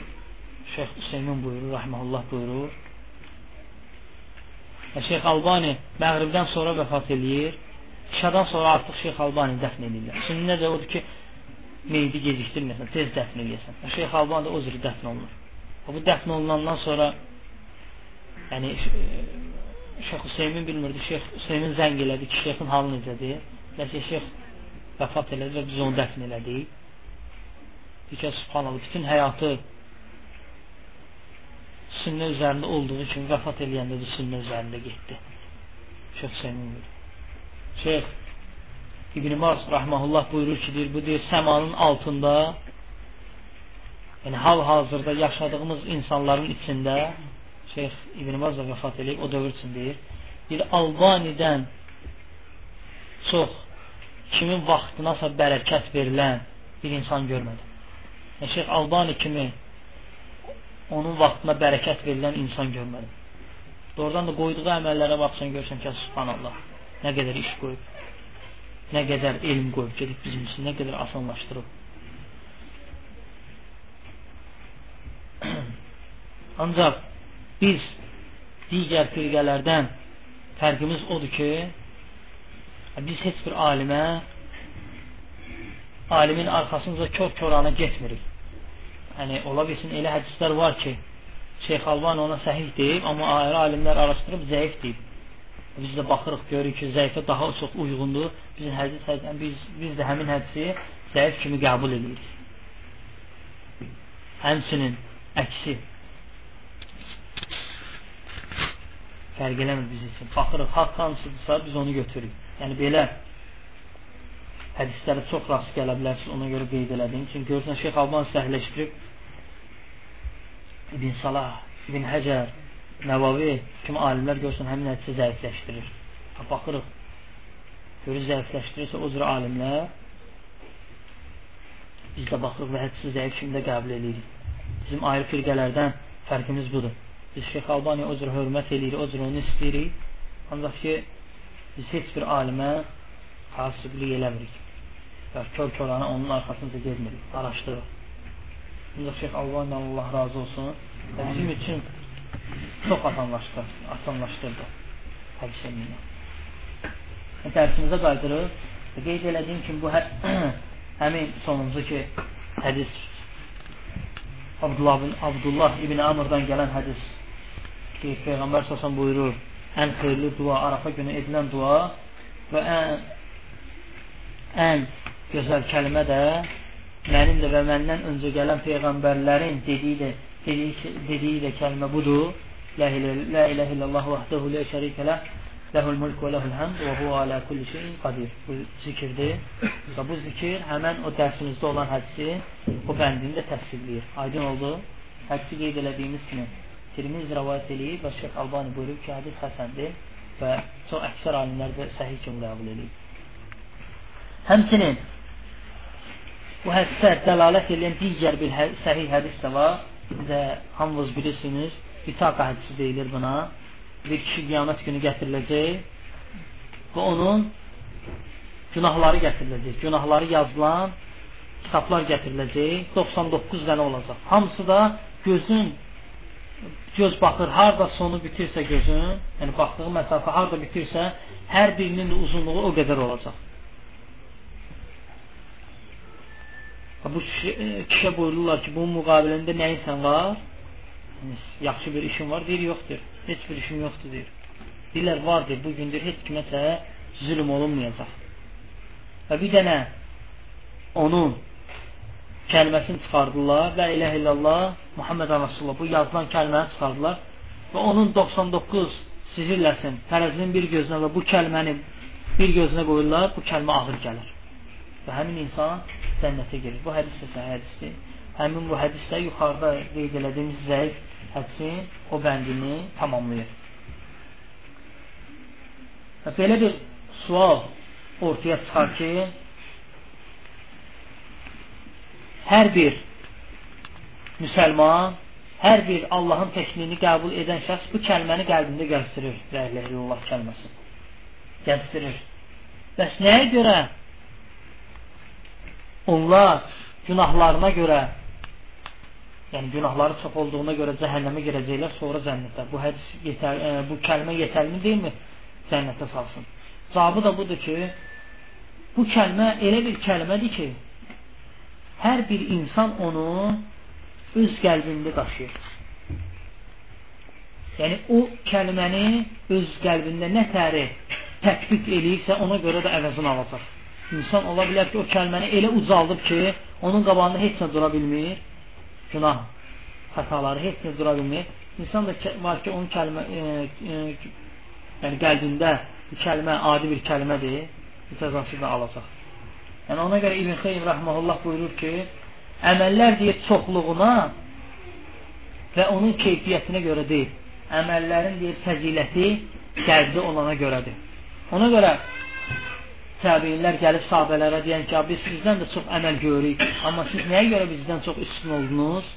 Şeyx Hüseymin buyurur, rəhməlullah buyurur. Və Şeyx Albani məğribdən sonra vəfat eləyir. İşadan sonra artıq Şeyx Albani dəfn edirlər. Sünnə də odur ki, meyidi gecikdirməsən, tez dəfn edirsən. Şeyx Albani də o cür dəfn olunur. Bu dəfn olunandan sonra yəni Şeyx Hüseymin bilmirdi, Şeyx Hüseymin zəng elədi ki, şeyxin halı necədir? Nəsə şeyx vəfat elədi və biz onu dəfn elədik. Deyir subhanallah, bütün həyatı sünnə üzərində olduğu kimi vəfat eləyəndə də sünnə üzərində getdi. Şeyx Hüseymin buyurur. Şeyx İbn Mars rahmehullah buyurur ki, deyir, bu deyir səmanın altında yəni hal-hazırda yaşadığımız insanların içində Şeyx İbn Mars da vəfat edib, o dövr üçün deyir. Deyir, Albanidən çox kimin vaxtınasa bərəkət verilən bir insan görmədim. Yəni, Şeyx Albani kimi onun vaxtına bərəkət verilən insan görmədim. Doğrudan da qoyduğu əməllərə baxsan görsən ki, subhanallah. Nə qədər iş qoyub, nə qədər elm qoyub gedib bizim üçün, nə qədər asanlaşdırıb. Ancaq biz digər firqələrdən fərqimiz odur ki, biz heç bir alimə alimin arxasınca kör-körana getmirik. Yəni, ola bilsin elə hədislər var ki, Şeyx Alban ona səhih deyib, amma ayrı alimlər araşdırıb zəif deyib. Biz də baxırıq, görürük ki, zəifə daha çox uyğundur. Bizim hədis hədisdən biz, biz də həmin hədisi zəif kimi qəbul edirik. Həmçinin əksi fərq eləmir biz üçün. Baxırıq, haqq hansıdırsa biz onu götürürük. Yəni belə hədislərə çox rast gələ bilərsiniz, ona görə qeyd elədim. Çünki görürsən, Şeyx Alban səhləşdirib İbn Salah, İbn Həcər, Nəvavi kimi alimlər görsən həmin hədisi zəifləşdirir. Baxırıq, görür zəifləşdirirsə o cür alimlər biz də baxırıq və hədisi zəif kimi də qəbul edirik. Bizim ayrı firqələrdən fərqimiz budur. Biz Şeyx Albani o cür hörmət edirik, o cür onu istəyirik. Ancaq ki, biz heç bir alimə xasiblik eləmirik. Və kör-körana onun arxasınca gezmirik, araşdırırıq. Ancaq Şeyx Albani Allah razı olsun. Və bizim üçün çox asanlaşdı, asanlaşdırdı hədis elmini. Dərsimizə qaydırıb və qeyd elədiyim kimi bu hə həmin sonuncu ki hədis Abdullah ibn, Abdullah ibn Amr'dan gələn hədis ki, Peyğəmbər səsən buyurur ən xeyirli dua, Arafa günü edilən dua və ən, ən gözəl kəlmə də mənim də və məndən öncə gələn Peyğəmbərlərin dediyi də, dediyi, dediyi də kəlmə budur. La ilahe illallah vahdehu la şerike leh lehul mulk və lehul həmd və huve ala kulli şeyin qadir. Bu zikirdir. Və bu zikir həmən o dərsimizdə olan hədisi o bəndini də təsvirləyir. Aydın oldu. Hədisi qeyd elədiyimiz kimi Tirmiz rəvayət eləyib və Şeyx Albani buyurub ki, hədis həsəndir və çox əksər alimlər də səhih kimi qəbul eləyib. Həmçinin bu hədisə dəlalət edən digər bir hə səhih hədis də var və hamınız bilirsiniz İtaqa hədisi deyilir buna. Bir kişi qiyamət günü gətiriləcək və onun günahları gətiriləcək. Günahları yazılan kitablar gətiriləcək. 99 dənə olacaq. Hamısı da gözün göz baxır, harda sonu bitirsə gözün, yəni baxdığı məsafə harda bitirsə, hər birinin uzunluğu o qədər olacaq. Bu kişiyə buyururlar ki, bunun müqabilində nə insan var? yaxşı bir işin var? Deyir, yoxdur. Heç bir işim yoxdur, deyir. Deyirlər, vardır, bugündür, heç kiməsə zülüm olunmayacaq. Və bir dənə onun kəlməsini çıxardılar və ilə illallah Muhammed Rasulullah bu yazılan kəlməni çıxardılar və onun 99 sizirləsin tərəzinin bir gözünə və bu kəlməni bir gözünə qoyurlar, bu kəlmə ağır gəlir. Və həmin insan cənnətə girir. Bu hədis də hədisdir. Həmin bu hədisdə yuxarıda qeyd elədiyimiz zəif hədisin o bəndini tamamlayır. Və belə bir sual ortaya çıxar ki, hər bir müsəlman, hər bir Allahın təkliyini qəbul edən şəxs bu kəlməni qəlbində gəzdirir. La ilə illallah kəlməsi. Gəzdirir. Bəs nəyə görə onlar günahlarına görə yəni günahları çox olduğuna görə cəhənnəmə girəcəklər, sonra cənnətə. Bu hədis yetər, ə, e, bu kəlmə yetərli deyilmi? Cənnətə salsın. Cavabı da budur ki, bu kəlmə elə bir kəlmədir ki, hər bir insan onu öz qəlbində daşıyır. Yəni, o kəlməni öz qəlbində nə təri tətbiq eləyirsə, ona görə də əvəzini alacaq. İnsan ola bilər ki, o kəlməni elə ucaldıb ki, onun qabağında heç nə dura bilmir, günah, xətaları heç nə dura bilmir. İnsan da var ki, onun kəlmə, e, e, yəni qəlbində bu kəlmə adi bir kəlmədir, cəzasını alacaq. Yəni ona görə İbn Xeym rəhməhullah buyurur ki, əməllər deyir çoxluğuna və onun keyfiyyətinə görə deyil. Əməllərin deyir fəziləti qəlbdə olana görədir. Ona görə təbiinlər gəlib sahabələrə deyən ki, biz sizdən də çox əməl görürük, amma siz nəyə görə bizdən çox üstün oldunuz?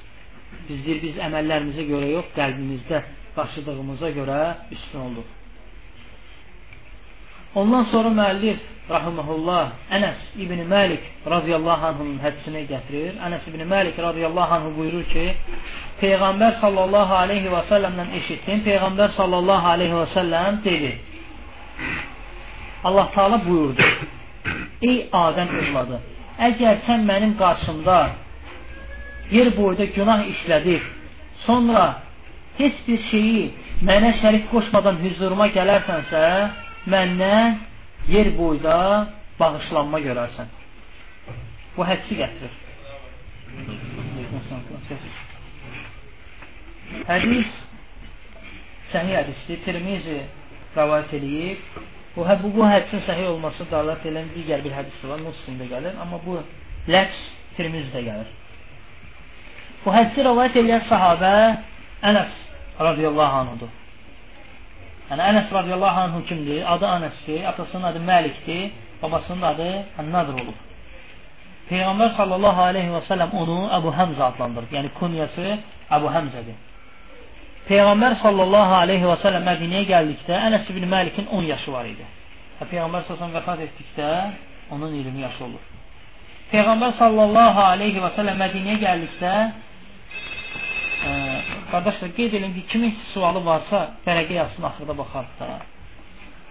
Biz deyir, biz əməllərimizə görə yox, qəlbimizdə daşıdığımıza görə üstün olduq. Ondan sonra müəllif rahimehullah Ənəs ibn Məlik radiyallahu anhunun hədisini gətirir. Ənəs ibn Məlik radiyallahu anhu buyurur ki, Peyğəmbər sallallahu aleyhi və səlləmdən eşitdim. Peyğəmbər sallallahu aleyhi və səlləm dedi. Allah Taala buyurdu. Ey Adəm övladı, əgər sən mənim qarşımda yer boyda günah işlədib, sonra heç bir şeyi mənə şərik qoşmadan hüzuruma gələrsənsə, məndən yer boyda bağışlanma görərsən. Bu hədsi gətirir. Hədis səhih hədisdir. Tirmizi rəvayət edib. Bu, hə, bu, bu hədisin səhih olması dalət edən digər bir hədis var. Muslimdə gəlir. Amma bu ləfs Tirmizdə gəlir. Bu hədisi rəvayət edən sahabə Ənəs radiyallahu anhudur. Yəni Ənəs radiyallahu anhu kimdir? Adı Ənəsdir, atasının adı Məlikdir, babasının adı Ənnadır olub. Peyğəmbər sallallahu aleyhi və səlləm onu Əbu Həmzə adlandırıb. Yəni kunyası Əbu Həmzədir. Peyğəmbər sallallahu aleyhi və səlləm Mədiniyə gəldikdə Ənəs ibn Məlikin 10 yaşı var idi. Və Peyğəmbər sallallahu vəfat etdikdə onun 20 yaşı olur. Peyğəmbər sallallahu aleyhi və səlləm Mədiniyə gəldikdə Qardaşlar, qeyd edin ki, kimin sualı varsa, vərəqə yazsın, axırda baxarıq da.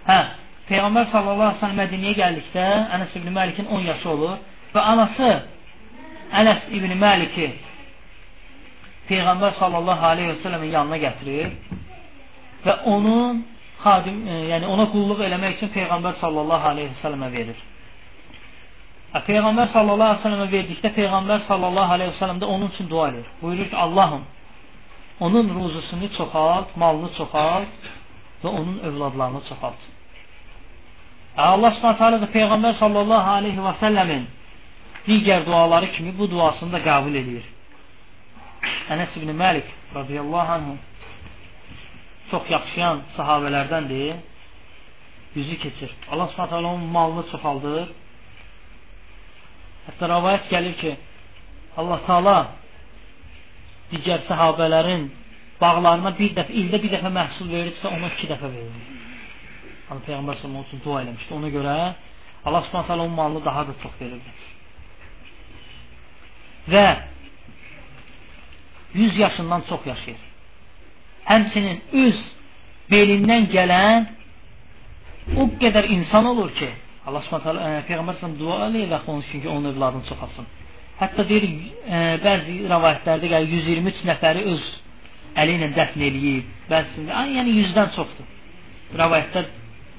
Hə, Peyğəmbər sallallahu aleyhi ve sellem Mədiniyə gəldikdə Ənəs ibn Məlikin 10 yaşı olur və anası Ənəs ibn Məliki Peyğəmbər sallallahu aleyhi ve sellemin yanına gətirir və onun xadim, e, yəni ona qulluq eləmək üçün Peyğəmbər sallallahu aleyhi ve sellemə verir. Peyğəmbər sallallahu aleyhi ve sellemə verdikdə Peyğəmbər sallallahu aleyhi ve sellem də onun üçün dua edir. Buyurur ki, Allahım onun ruzusunu çoxalt, malını çoxalt və onun övladlarını çoxalt. Allah Subhanahu da Peyğəmbər sallallahu aleyhi və səlləmin digər duaları kimi bu duasını da qəbul edir. Ənəs ibn Məlik radiyallahu anhu çox yaxşıyan sahabələrdəndir. Yüzü keçir. Allah Subhanahu onun malını çoxaldır. Hətta rəvayət gəlir ki, Allah Taala digər səhabələrin bağlarına bir dəfə, ildə bir dəfə məhsul verirsə, ona iki dəfə verilir. Allah Peyğəmbər sallallahu üçün dua eləmişdi. Ona görə Allah taala onun malını daha da çox verirdi. Və 100 yaşından çox yaşayır. Həmçinin öz belindən gələn o qədər insan olur ki, Allah taala e, Peyğəmbər sallallahu dua eləyir onun üçün ki, onun övladını çoxalsın. Hətta deyir, e, bəzi rəvayətlərdə gəlir 123 nəfəri öz əli ilə dəfn eləyib. Bəzisində, yəni 100-dən çoxdur. Rəvayətlər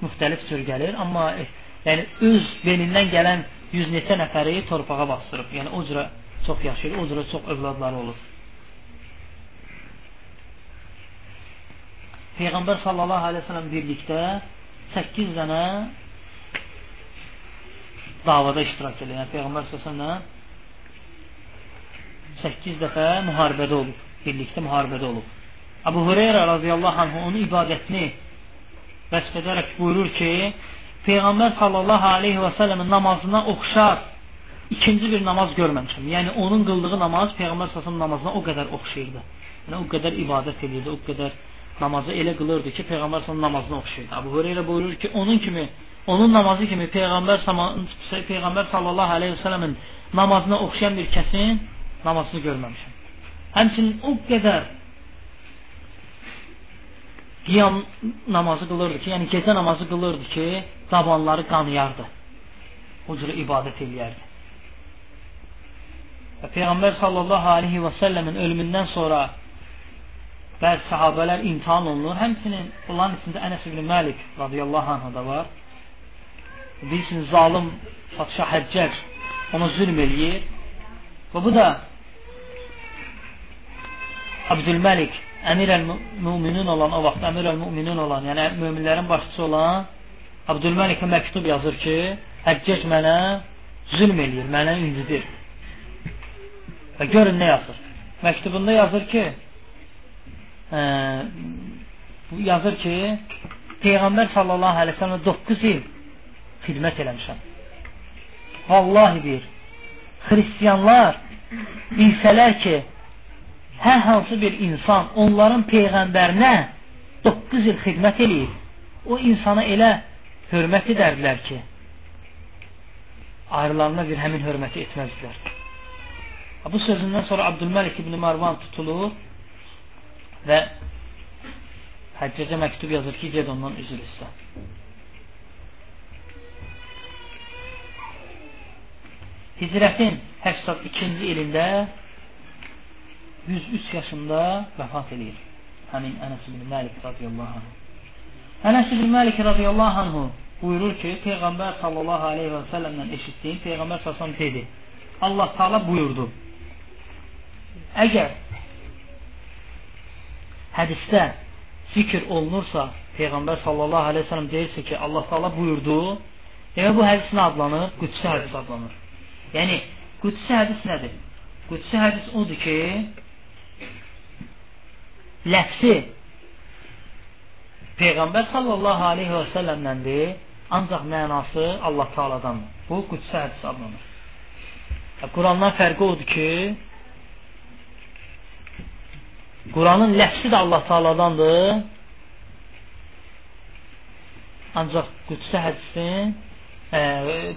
müxtəlif cür gəlir, amma e, yəni öz belindən gələn 100 neçə nəfəri torpağa bastırıb. Yəni o cürə çox yaşayır, o cürə çox övladları olur. Peyğəmbər sallallahu aleyhi ve sellem birlikdə 8 dənə davada iştirak edir. Yəni Peyğəmbər sallallahu 8 dəfə müharibədə olub. Birlikdə müharibədə olub. Abu Hureyra radiyallahu anh onun ibadətini vəsf edərək buyurur ki, Peyğəmbər sallallahu aleyhi və səlləmin namazına oxşar ikinci bir namaz görməmişəm. Yəni onun qıldığı namaz Peyğəmbər sallallahu namazına o qədər oxşayırdı. Yəni o qədər ibadət edirdi, o qədər namazı elə qılırdı ki, Peyğəmbər sallallahu namazına oxşayırdı. Abu Hureyra buyurur ki, onun kimi, onun namazı kimi Peyğəmbər Peyğəmbər sallallahu aleyhi və səlləmin namazına oxşayan bir kəsin namazını görməmişəm. Həmçinin o qədər qiyam namazı qılırdı ki, yəni gecə namazı qılırdı ki, dabanları qanıyardı. O cürə ibadət eləyərdi. Və Peyğəmbər sallallahu aleyhi və səlləmin ölümündən sonra bəzi sahabələr imtihan olunur. Həmçinin onların içində Ənəs ibn Məlik radiyallahu anh da var. Bilirsiniz, zalim Fatşah Həccac ona zülm eləyir. Və bu da Abdülməlik əmir əl-müminin olan o vaxt əmir əl-müminin olan, yəni möminlərin başçısı olan Abdülməlikə məktub yazır ki, Həccac mənə zülm eləyir, mənə incidir. Və görün nə yazır. Məktubunda yazır ki, ə, yazır ki, Peyğəmbər sallallahu əleyhi və səlləm 9 il xidmət eləmişəm. Vallahi deyir, xristianlar bilsələr ki, hər hansı bir insan onların peyğəmbərinə 9 il xidmət eləyir, o insana elə hörmət edərdilər ki, ayrılarına bir həmin hörməti etməzdilər. Bu sözündən sonra Abdülməlik ibn Marvan tutulur və Həccəcə məktub yazır ki, ged ondan üzr istə. Hicrətin 82-ci ilində 103 yaşında vəfat edir. Həmin Ənəs ibn Məlik radiyallahu anh. Ənəs ibn Məlik radiyallahu anh buyurur ki, Peyğəmbər sallallahu aleyhi və səlləmdən eşitdiyim Peyğəmbər sallallahu dedi. Allah Taala buyurdu. Əgər hədisdə zikr olunursa, Peyğəmbər sallallahu aleyhi ve sellem deyirsə ki, Allah Taala buyurdu, demək bu hədis nə adlanır? Qudsi hədis adlanır. Yəni, qudsi hədis nədir? Qudsi hədis odur ki, ləfsi Peyğəmbər sallallahu aleyhi və səlləmdəndir, ancaq mənası Allah Taaladandır. Bu qudsi hədis adlanır. Qurandan fərqi odur ki, Quranın ləfsi də Allah Taaladandır. Ancaq qüdsə hədisin e,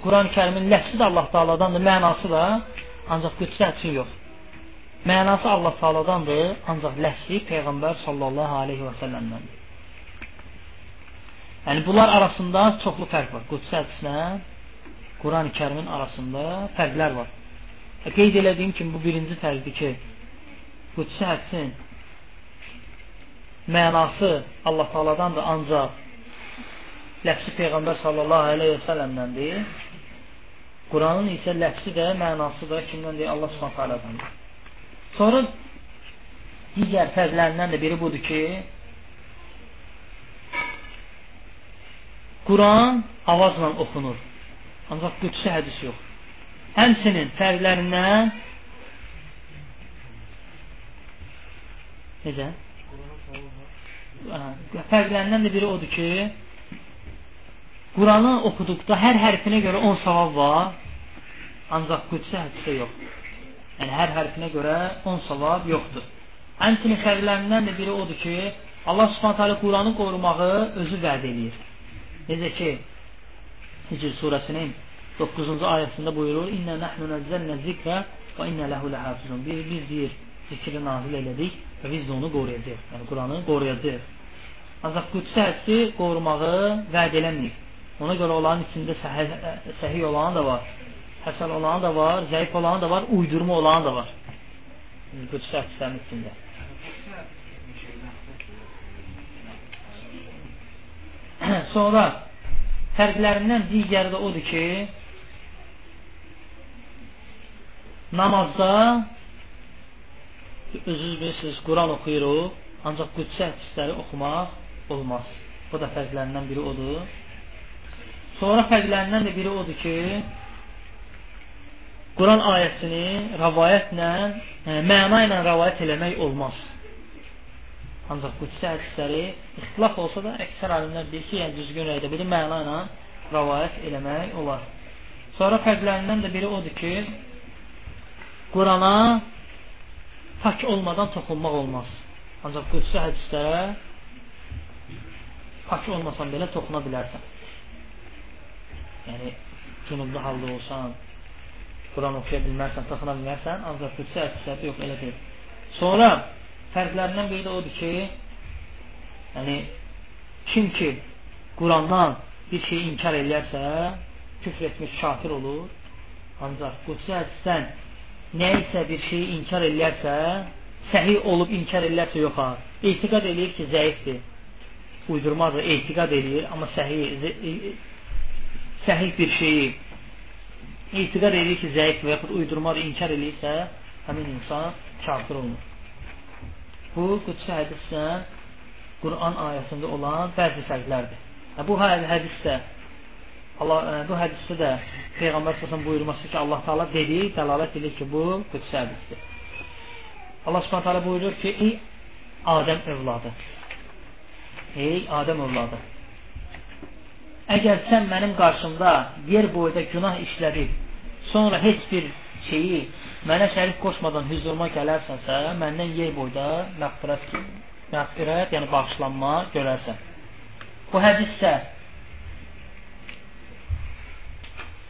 Quran-ı Kərimin ləfsi də Allah Taaladandır, mənası da ancaq qüdsə hədisi yox. Mənası Allah Taaladandır, ancaq ləfsi Peyğəmbər sallallahu aleyhi və səlləmdəndir. Yəni bunlar arasında çoxlu fərq var. Qudsi hədislə Quran-ı Kərimin arasında fərqlər var. E, qeyd elədiyim kimi bu birinci fərqdir ki, Qudsi hədisin mənası Allah Taaladandır, ancaq ləfsi Peyğəmbər sallallahu əleyhi və səlləmdəndir. Quranın isə ləfsi də, mənası da kimdəndir? Allah Subhanahu taaladandır. Sonra digər fərqlərindən də biri budur ki, Quran avazla oxunur. Ancaq qüdsi hədis yox. Həmsinin fərqlərindən necə? fərqlərindən də biri odur ki, Quranı oxuduqda hər hərfinə görə 10 savab var, ancaq qüdsə hədisdə yox. Yəni, hər hərfinə görə 10 savab yoxdur. Həmçinin fərqlərindən də biri odur ki, Allah subhanət hələ Quranı qorumağı özü vəd edir. Necə ki, Hicr surəsinin 9-cu ayəsində buyurur, İnnə nəhnu nəzzəlnə zikrə və innə ləhu ləhafizun. Biz, biz deyir, zikri nazil elədik və biz də onu qoruyacaq. Yəni Quranı qoruyacaq. Ancaq qüdsə hədsi qorumağı vəd eləmir. Ona görə onların içində səhih, səhih olanı da var. Həsən olanı da var, zəif olanı da var, uydurma olanı da var. Qüdsə hədislərin içində. Sonra fərqlərindən digəri də odur ki, namazda özünüz bilirsiniz, Quran oxuyuruq, ancaq qüdsə hədisləri oxumaq olmaz. Bu da fərqlərindən biri odur. Sonra fərqlərindən də biri odur ki, Quran ayəsini rəvayətlə, yəni, məna ilə rəvayət eləmək olmaz. Ancaq qüdsə hədisləri ixtilaf olsa da əksər alimlər deyir ki, yəni düzgün rəydə biri məna ilə rəvayət eləmək olar. Sonra fərqlərindən də biri odur ki, Qurana pak olmadan toxunmaq olmaz. Ancaq qüdsə hədislərə pak olmasan belə toxuna bilərsən. Yəni, cünublu halda olsan, Quran oxuya bilmərsən, toxuna bilmərsən, ancaq qüdsə hədislərdə yox, elə deyil. Sonra fərqlərindən biri də odur ki, yəni, kim ki, Qurandan bir şey inkar eləyərsə, küfr etmiş kafir olur. Ancaq qudsi hədisdən nə isə bir şeyi inkar eləyərsə, səhih olub inkar eləyərsə yox ha. Etiqad eləyir ki, zəifdir. Uydurmadır, etiqad eləyir, amma səhih səhih bir şeyi etiqad eləyir ki, zəifdir və yaxud uydurmadır, inkar eləyirsə, həmin insan kafir olunur. Bu qudsi hədisdən Quran ayəsində olan bəzi fərqlərdir. Bu hədisdə Allah ə, bu hədisdə də Peyğəmbər sallallahu buyurması ki, Allah Taala dedi, dəlalət edir ki, bu qudsi hədisdir. Allah Subhanahu taala buyurur ki, ey Adəm övladı. Ey Adəm övladı. Əgər sən mənim qarşımda yer boyda günah işlədib, sonra heç bir şeyi mənə şərik qoşmadan hüzuruma gələrsənsə, məndən yer boyda məğfirət, məğfirət, yəni bağışlanma görərsən. Bu hədisdə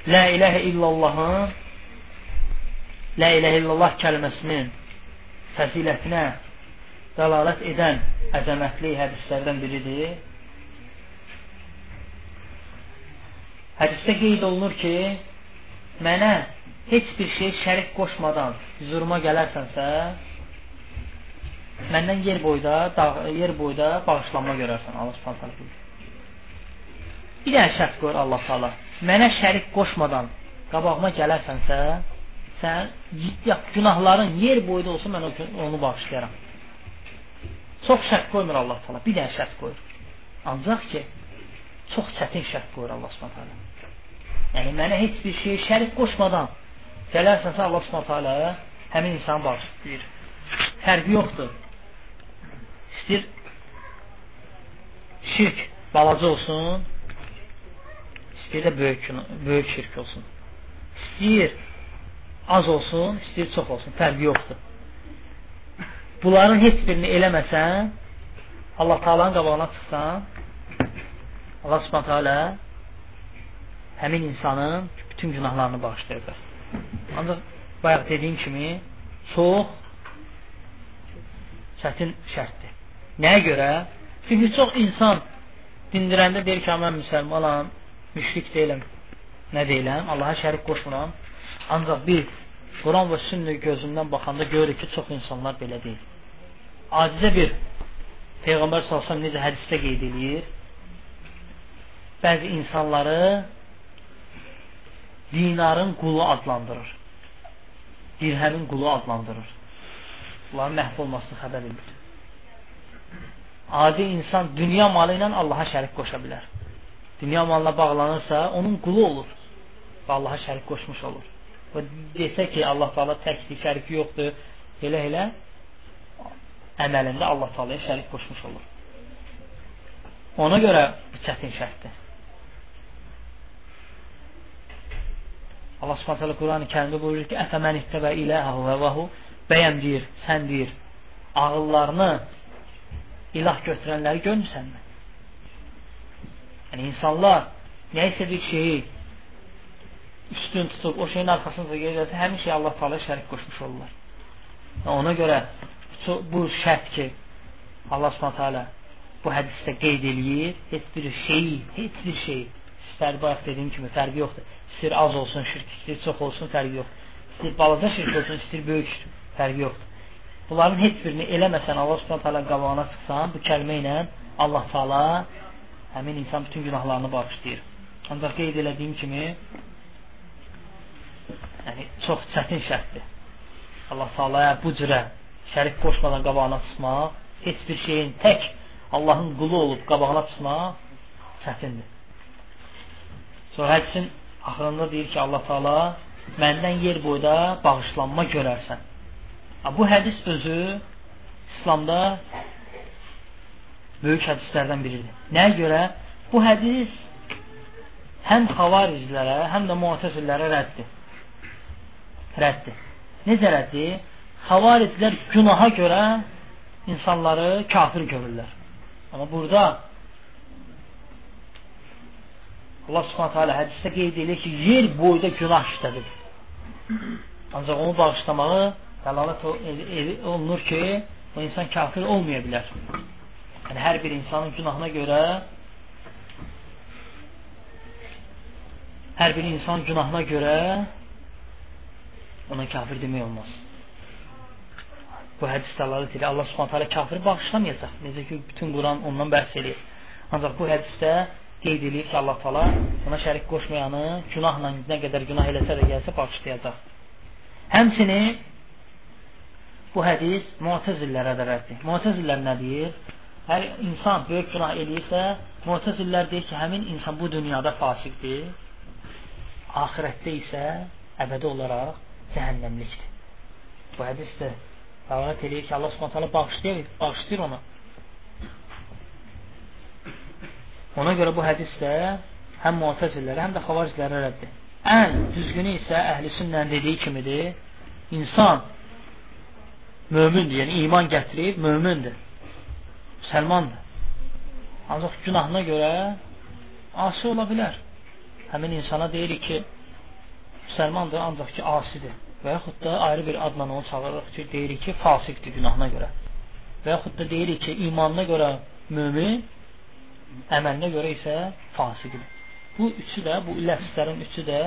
La iləhə illallahın La iləhə illallah kəlməsinin fəzilətinə dəlalət edən əzəmətli hədislərdən biridir. Hədisdə qeyd olunur ki, mənə heç bir şey şərik qoşmadan hüzuruma gələrsənsə, məndən yer boyda, dağ, yer boyda bağışlanma görərsən. Allah Subhanahu buyurur. Bir dənə şərt qoyur Allah Taala. Mənə şərik qoşmadan qabağıma gələrsənsə, sən günahların yer boyda olsa mən onu bağışlayaram. Çox şərt qoymur Allah Taala. Bir dənə şərt qoyur. Ancaq ki, çox çətin şərt qoyur Allah Subhanahu Yəni mənə heç bir şey şərik qoşmadan gələrsənsə Allah Subhanahu həmin insanı bağışlayır. Fərqi yoxdur. İstir şirk balaca olsun, istəyir də böyük, böyük şirk olsun. İstəyir az olsun, istəyir çox olsun, fərqi yoxdur. Bunların heç birini eləməsən, Allah Taala'nın qabağına çıxsan, Allah Subhanahu taala həmin insanın bütün günahlarını bağışlayacaq. Ancaq bayaq dediyim kimi çox çətin şərtdir. Nəyə görə? Çünki çox insan dindirəndə deyir ki, mən müsəlmanam, müşrik deyiləm. Nə deyiləm? Allaha şərik qoşmuram. Ancaq biz Quran və sünnə gözündən baxanda görürük ki, çox insanlar belə deyil. Acizə bir Peyğəmbər sallallahu necə hədisdə qeyd edir? Bəzi insanları dinarın qulu adlandırır. Dirhəmin qulu adlandırır. Bunların məhv olmasını xəbər edir. Adi insan dünya malı ilə Allaha şərik qoşa bilər dünya malına bağlanırsa, onun qulu olur və Allaha şərik qoşmuş olur. Və desə ki, Allah Taala təkdir, şəriki yoxdur, elə-elə əməlində Allah Taalaya şərik qoşmuş olur. Ona görə bu çətin şərtdir. Allah Subhanahu taala Qurani Kərimdə buyurur ki: "Əfəmən ittəbə iləhəhu və vəhu" bəyəm deyir, sən deyir, ağıllarını ilah götürənləri görmüsənmi? Yəni insanlar nəyisə bir şeyi üstün tutub o şeyin arxasınca gedirsə, həmin şey Allah Taala şərik qoşmuş olurlar. Və ona görə bu şərt ki, Allah Subhanahu taala bu hədisdə qeyd eləyir, heç bir şeyi, heç bir şey istər bayaq dediyim kimi fərqi yoxdur. İstir az olsun şirk, istir çox olsun fərqi yoxdur. İstir balaca şirk olsun, istir böyük fərqi yoxdur. Bunların heç birini eləməsən, Allah Subhanahu taala qabağına çıxsan, bu kəlmə ilə Allah Taala həmin insan bütün günahlarını bağışlayır. Ancaq qeyd elədiyim kimi Yəni, çox çətin şərtdir. Allah Taalaya bu cürə şərik qoşmadan qabağına çıxmaq, heç bir şeyin tək Allahın qulu olub qabağına çıxmaq çətindir. Sonra hədisin axırında deyir ki, Allah Taala məndən yer boyda bağışlanma görərsən. Bu hədis özü İslamda böyük hədislərdən biridir. Nəyə görə? Bu hədis həm xavariclərə, həm də muətəzillərə rəddir. Rəddir. Necə rəddir? Xavariclər günaha görə insanları kafir görürlər. Amma burada Allah subhanətə alə hədisdə qeyd edir ki, yer boyda günah işlədir. Ancaq onu bağışlamağı dəlalət olunur ki, o insan kafir olmaya bilər. Yəni, hər bir insanın günahına görə hər bir insan günahına görə ona kafir demək olmaz. Bu hədis dəlalət edir. Allah Subhanahu taala kafiri bağışlamayacaq. Necə ki bütün Quran ondan bəhs edir. Ancaq bu hədisdə qeyd edir ki, Allah Taala ona şərik qoşmayanı günahla nə qədər günah eləsə də gəlsə bağışlayacaq. Həmçinin bu hədis Mu'təzillərə də rəddir. Mu'təzillər nə deyir? Hər insan böyük günah eləyirsə, Mu'təzillər deyir ki, həmin insan bu dünyada fasiqdir, axirətdə isə əbədi olaraq cəhənnəmlikdir. Bu hədis də dəlalət edir ki, Allah Subhanahu bağışlayır, bağışlayır ona. Ona görə bu hədis də həm Mu'təzillərə, həm də Xavariclərə rəddir. Ən düzgünü isə əhl-i sünnənin dediyi kimidir. İnsan mömindir, yəni iman gətirib mömindir. Müsəlmandır. Ancaq günahına görə asi ola bilər. Həmin insana deyirik ki, müsəlmandır, ancaq ki, asidir. Və yaxud da ayrı bir adla onu çağırırıq ki, deyirik ki, fasiqdir günahına görə. Və yaxud da deyirik ki, imanına görə mömin, əməlinə görə isə fasiqdir. Bu üçü də, bu ləfslərin üçü də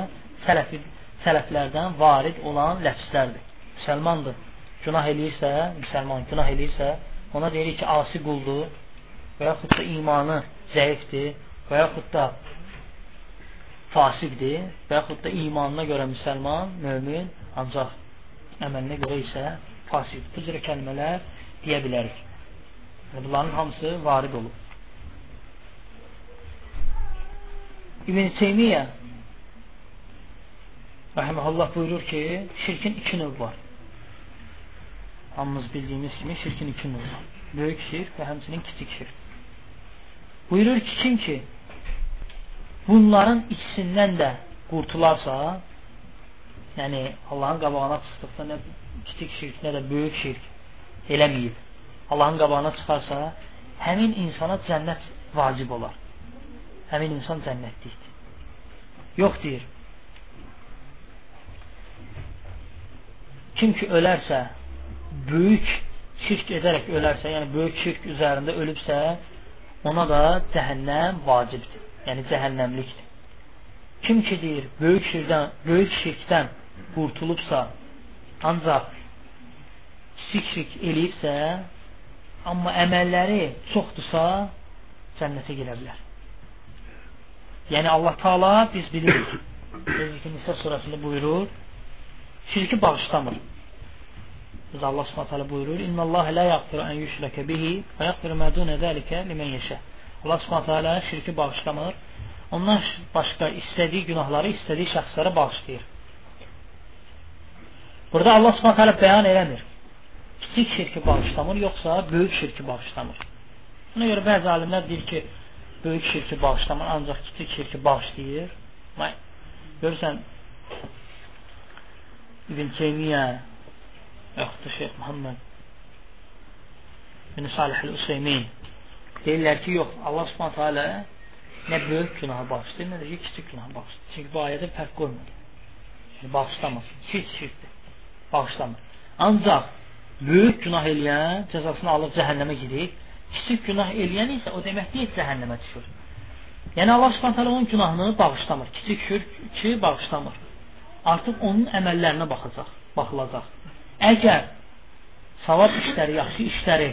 sələfi, sələflərdən varid olan ləfslərdir. Müsəlmandır, günah eləyirsə, müsəlman günah eləyirsə, ona deyirik ki, asi quldur və yaxud da imanı zəifdir və yaxud da fasiqdir və yaxud da imanına görə müsəlman, mömin, ancaq əməlinə görə isə fasiq. Bu cürə kəlmələr deyə bilərik. Bunların hamısı varid olub. İbn Teymiyyə Rahiməhullah buyurur ki, şirkin iki növ var. Hamımız bildiyimiz kimi şirkin iki növü var. Böyük şirk və həmçinin kiçik şirk. Buyurur ki, kim ki bunların ikisindən də qurtularsa, yəni Allahın qabağına çıxdıqda nə kiçik şirk, nə də böyük şirk eləməyib, Allahın qabağına çıxarsa, həmin insana cənnət vacib olar. Həmin insan cənnətlikdir. Yox deyir. Kim ki ölərsə, böyük şirk edərək ölərsə, yəni böyük şirk üzərində ölübsə, ona da cəhənnəm vacibdir. Yəni cəhənnəmlikdir. Kim ki deyir, böyük şirkdən, böyük şirkdən qurtulubsa, ancaq şirk eləyibsə, amma əməlləri çoxdursa, cənnətə girə bilər. Yəni Allah Taala biz bilirik. Necə ki Nisa surəsində buyurur, şirki bağışlamır. Biz Allah Subhanahu buyurur: "İnnallah la yaghfiru an yushraka bihi və yaghfiru ma dun zalika limen yasha." Allah Subhanahu şirki bağışlamır. Ondan başqa istədiyi günahları istədiyi şəxslərə bağışlayır. Burada Allah Subhanahu bəyan eləmir. Kiçik şirki bağışlamır, yoxsa böyük şirki bağışlamır. Buna görə bəzi alimlər deyir ki, böyük şirki bağışlamır, ancaq kiçik şirki bağışlayır. Görürsən, İbn Teymiyyə yaxud da Şeyx Muhammed bin Salih el-Useymin deyirlər ki, yox, Allah subhanətə alə nə böyük günahı bağışlayır, nə də ki, kiçik günahı bağışlayır. Çünki bu ayədə fərq qoymur. Yəni, bağışlamaz. Şirk şirkdir. Bağışlamır. Ancaq böyük günah eləyən cəzasını alıb cəhənnəmə gidir. Kiçik günah eləyən isə o demək deyil cəhənnəmə düşür. Yəni Allah Subhanahu onun günahını bağışlamır. Kiçik şirki bağışlamır. Artıq onun əməllərinə baxacaq, baxılacaq. Əgər savab işləri, yaxşı işləri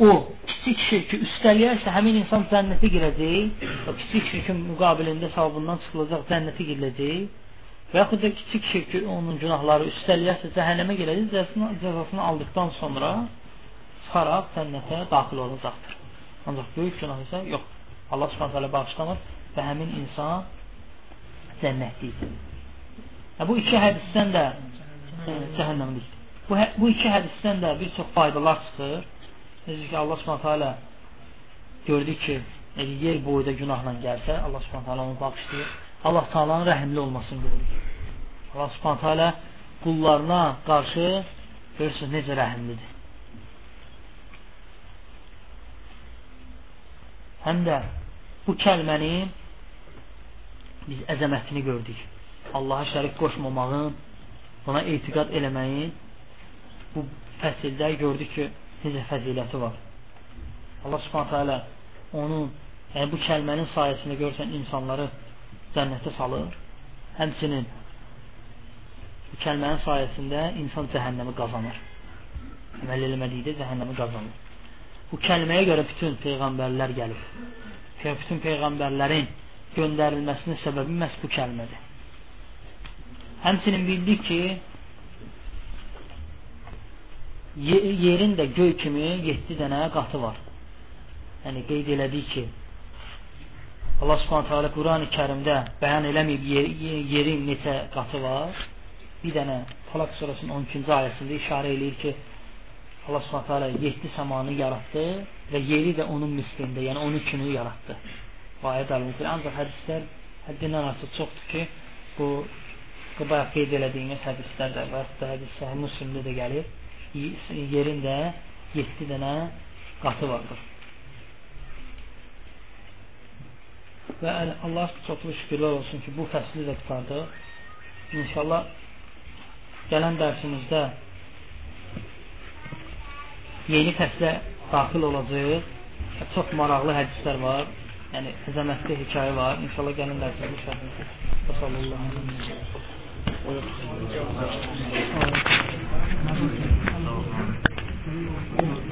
o kiçik şirki üstələyərsə, həmin insan cənnətə girəcək. O kiçik şirkin müqabilində savabından çıxılacaq, cənnətə giriləcək. və yaxud da kiçik şirk onun günahları üstəliyəsə cəhənnəmə gələcək, cəzasını, cəzasını aldıqdan sonra çıxaraq cənnətə daxil olacaqdır. Ancaq böyük günah isə yox. Allah Subhanahu taala bağışlamır və həmin insan cənnətlikdir. Və bu iki hədisdən də e, cəhənnəmlikdir. Bu, bu iki hədisdən də bir çox faydalar çıxır. Necə ki Allah Subhanahu taala gördü ki, yer boyda günahla gəlsə, Allah Subhanahu taala onu bağışlayır. Allah Taala'nın rəhimli olmasını görür. Allah Subhanahu taala qullarına qarşı görürsünüz necə rəhimlidir. Həm də bu kəlmənin biz əzəmətini gördük. Allaha şərik qoşmamağın, buna etiqad eləməyin bu fəsildə gördük ki, necə fəziləti var. Allah Subhanahu taala onun yəni bu kəlmənin sayəsində görsən insanları cənnətə salır. Həmçinin bu kəlmənin sayəsində insan cəhənnəmi qazanır. Əməl eləmədikdə cəhənnəmi qazanır. Bu kəlməyə görə bütün peyğəmbərlər gəlib. Bütün peyğəmbərlərin göndərilməsinin səbəbi məhz bu kəlmədir. Həmçinin bildik ki, yerin də göy kimi 7 dənə qatı var. Yəni qeyd elədik ki, Allah Subhanahu taala Qurani Kərimdə bəyan eləməyib yer, yerin neçə qatı var. Bir dənə Talaq surəsinin 12-ci ayəsində işarə eləyir ki, Allah taala 7 səmanı yaratdı və yeri də onun mislində, yəni onun kimi yaratdı. Bu ayə dəlildir. Ancaq hədislər həddindən artıq çoxdur ki, bu bayaq qeyd elədiyimiz hədislər də var. Da hədis səhih Müslimdə də gəlir. Yerin də 7 dənə qatı vardır. Və Allah çoxlu şükürlər olsun ki, bu fəsli də qutardıq. İnşallah gələn dərsimizdə yeni fəslə daxil olacağıq. E, çox maraqlı hədislər var. Yəni əzəmətli hekayə var. İnşallah gəlin dərsimizin şərhini. Sallallahu əleyhi və səlləm.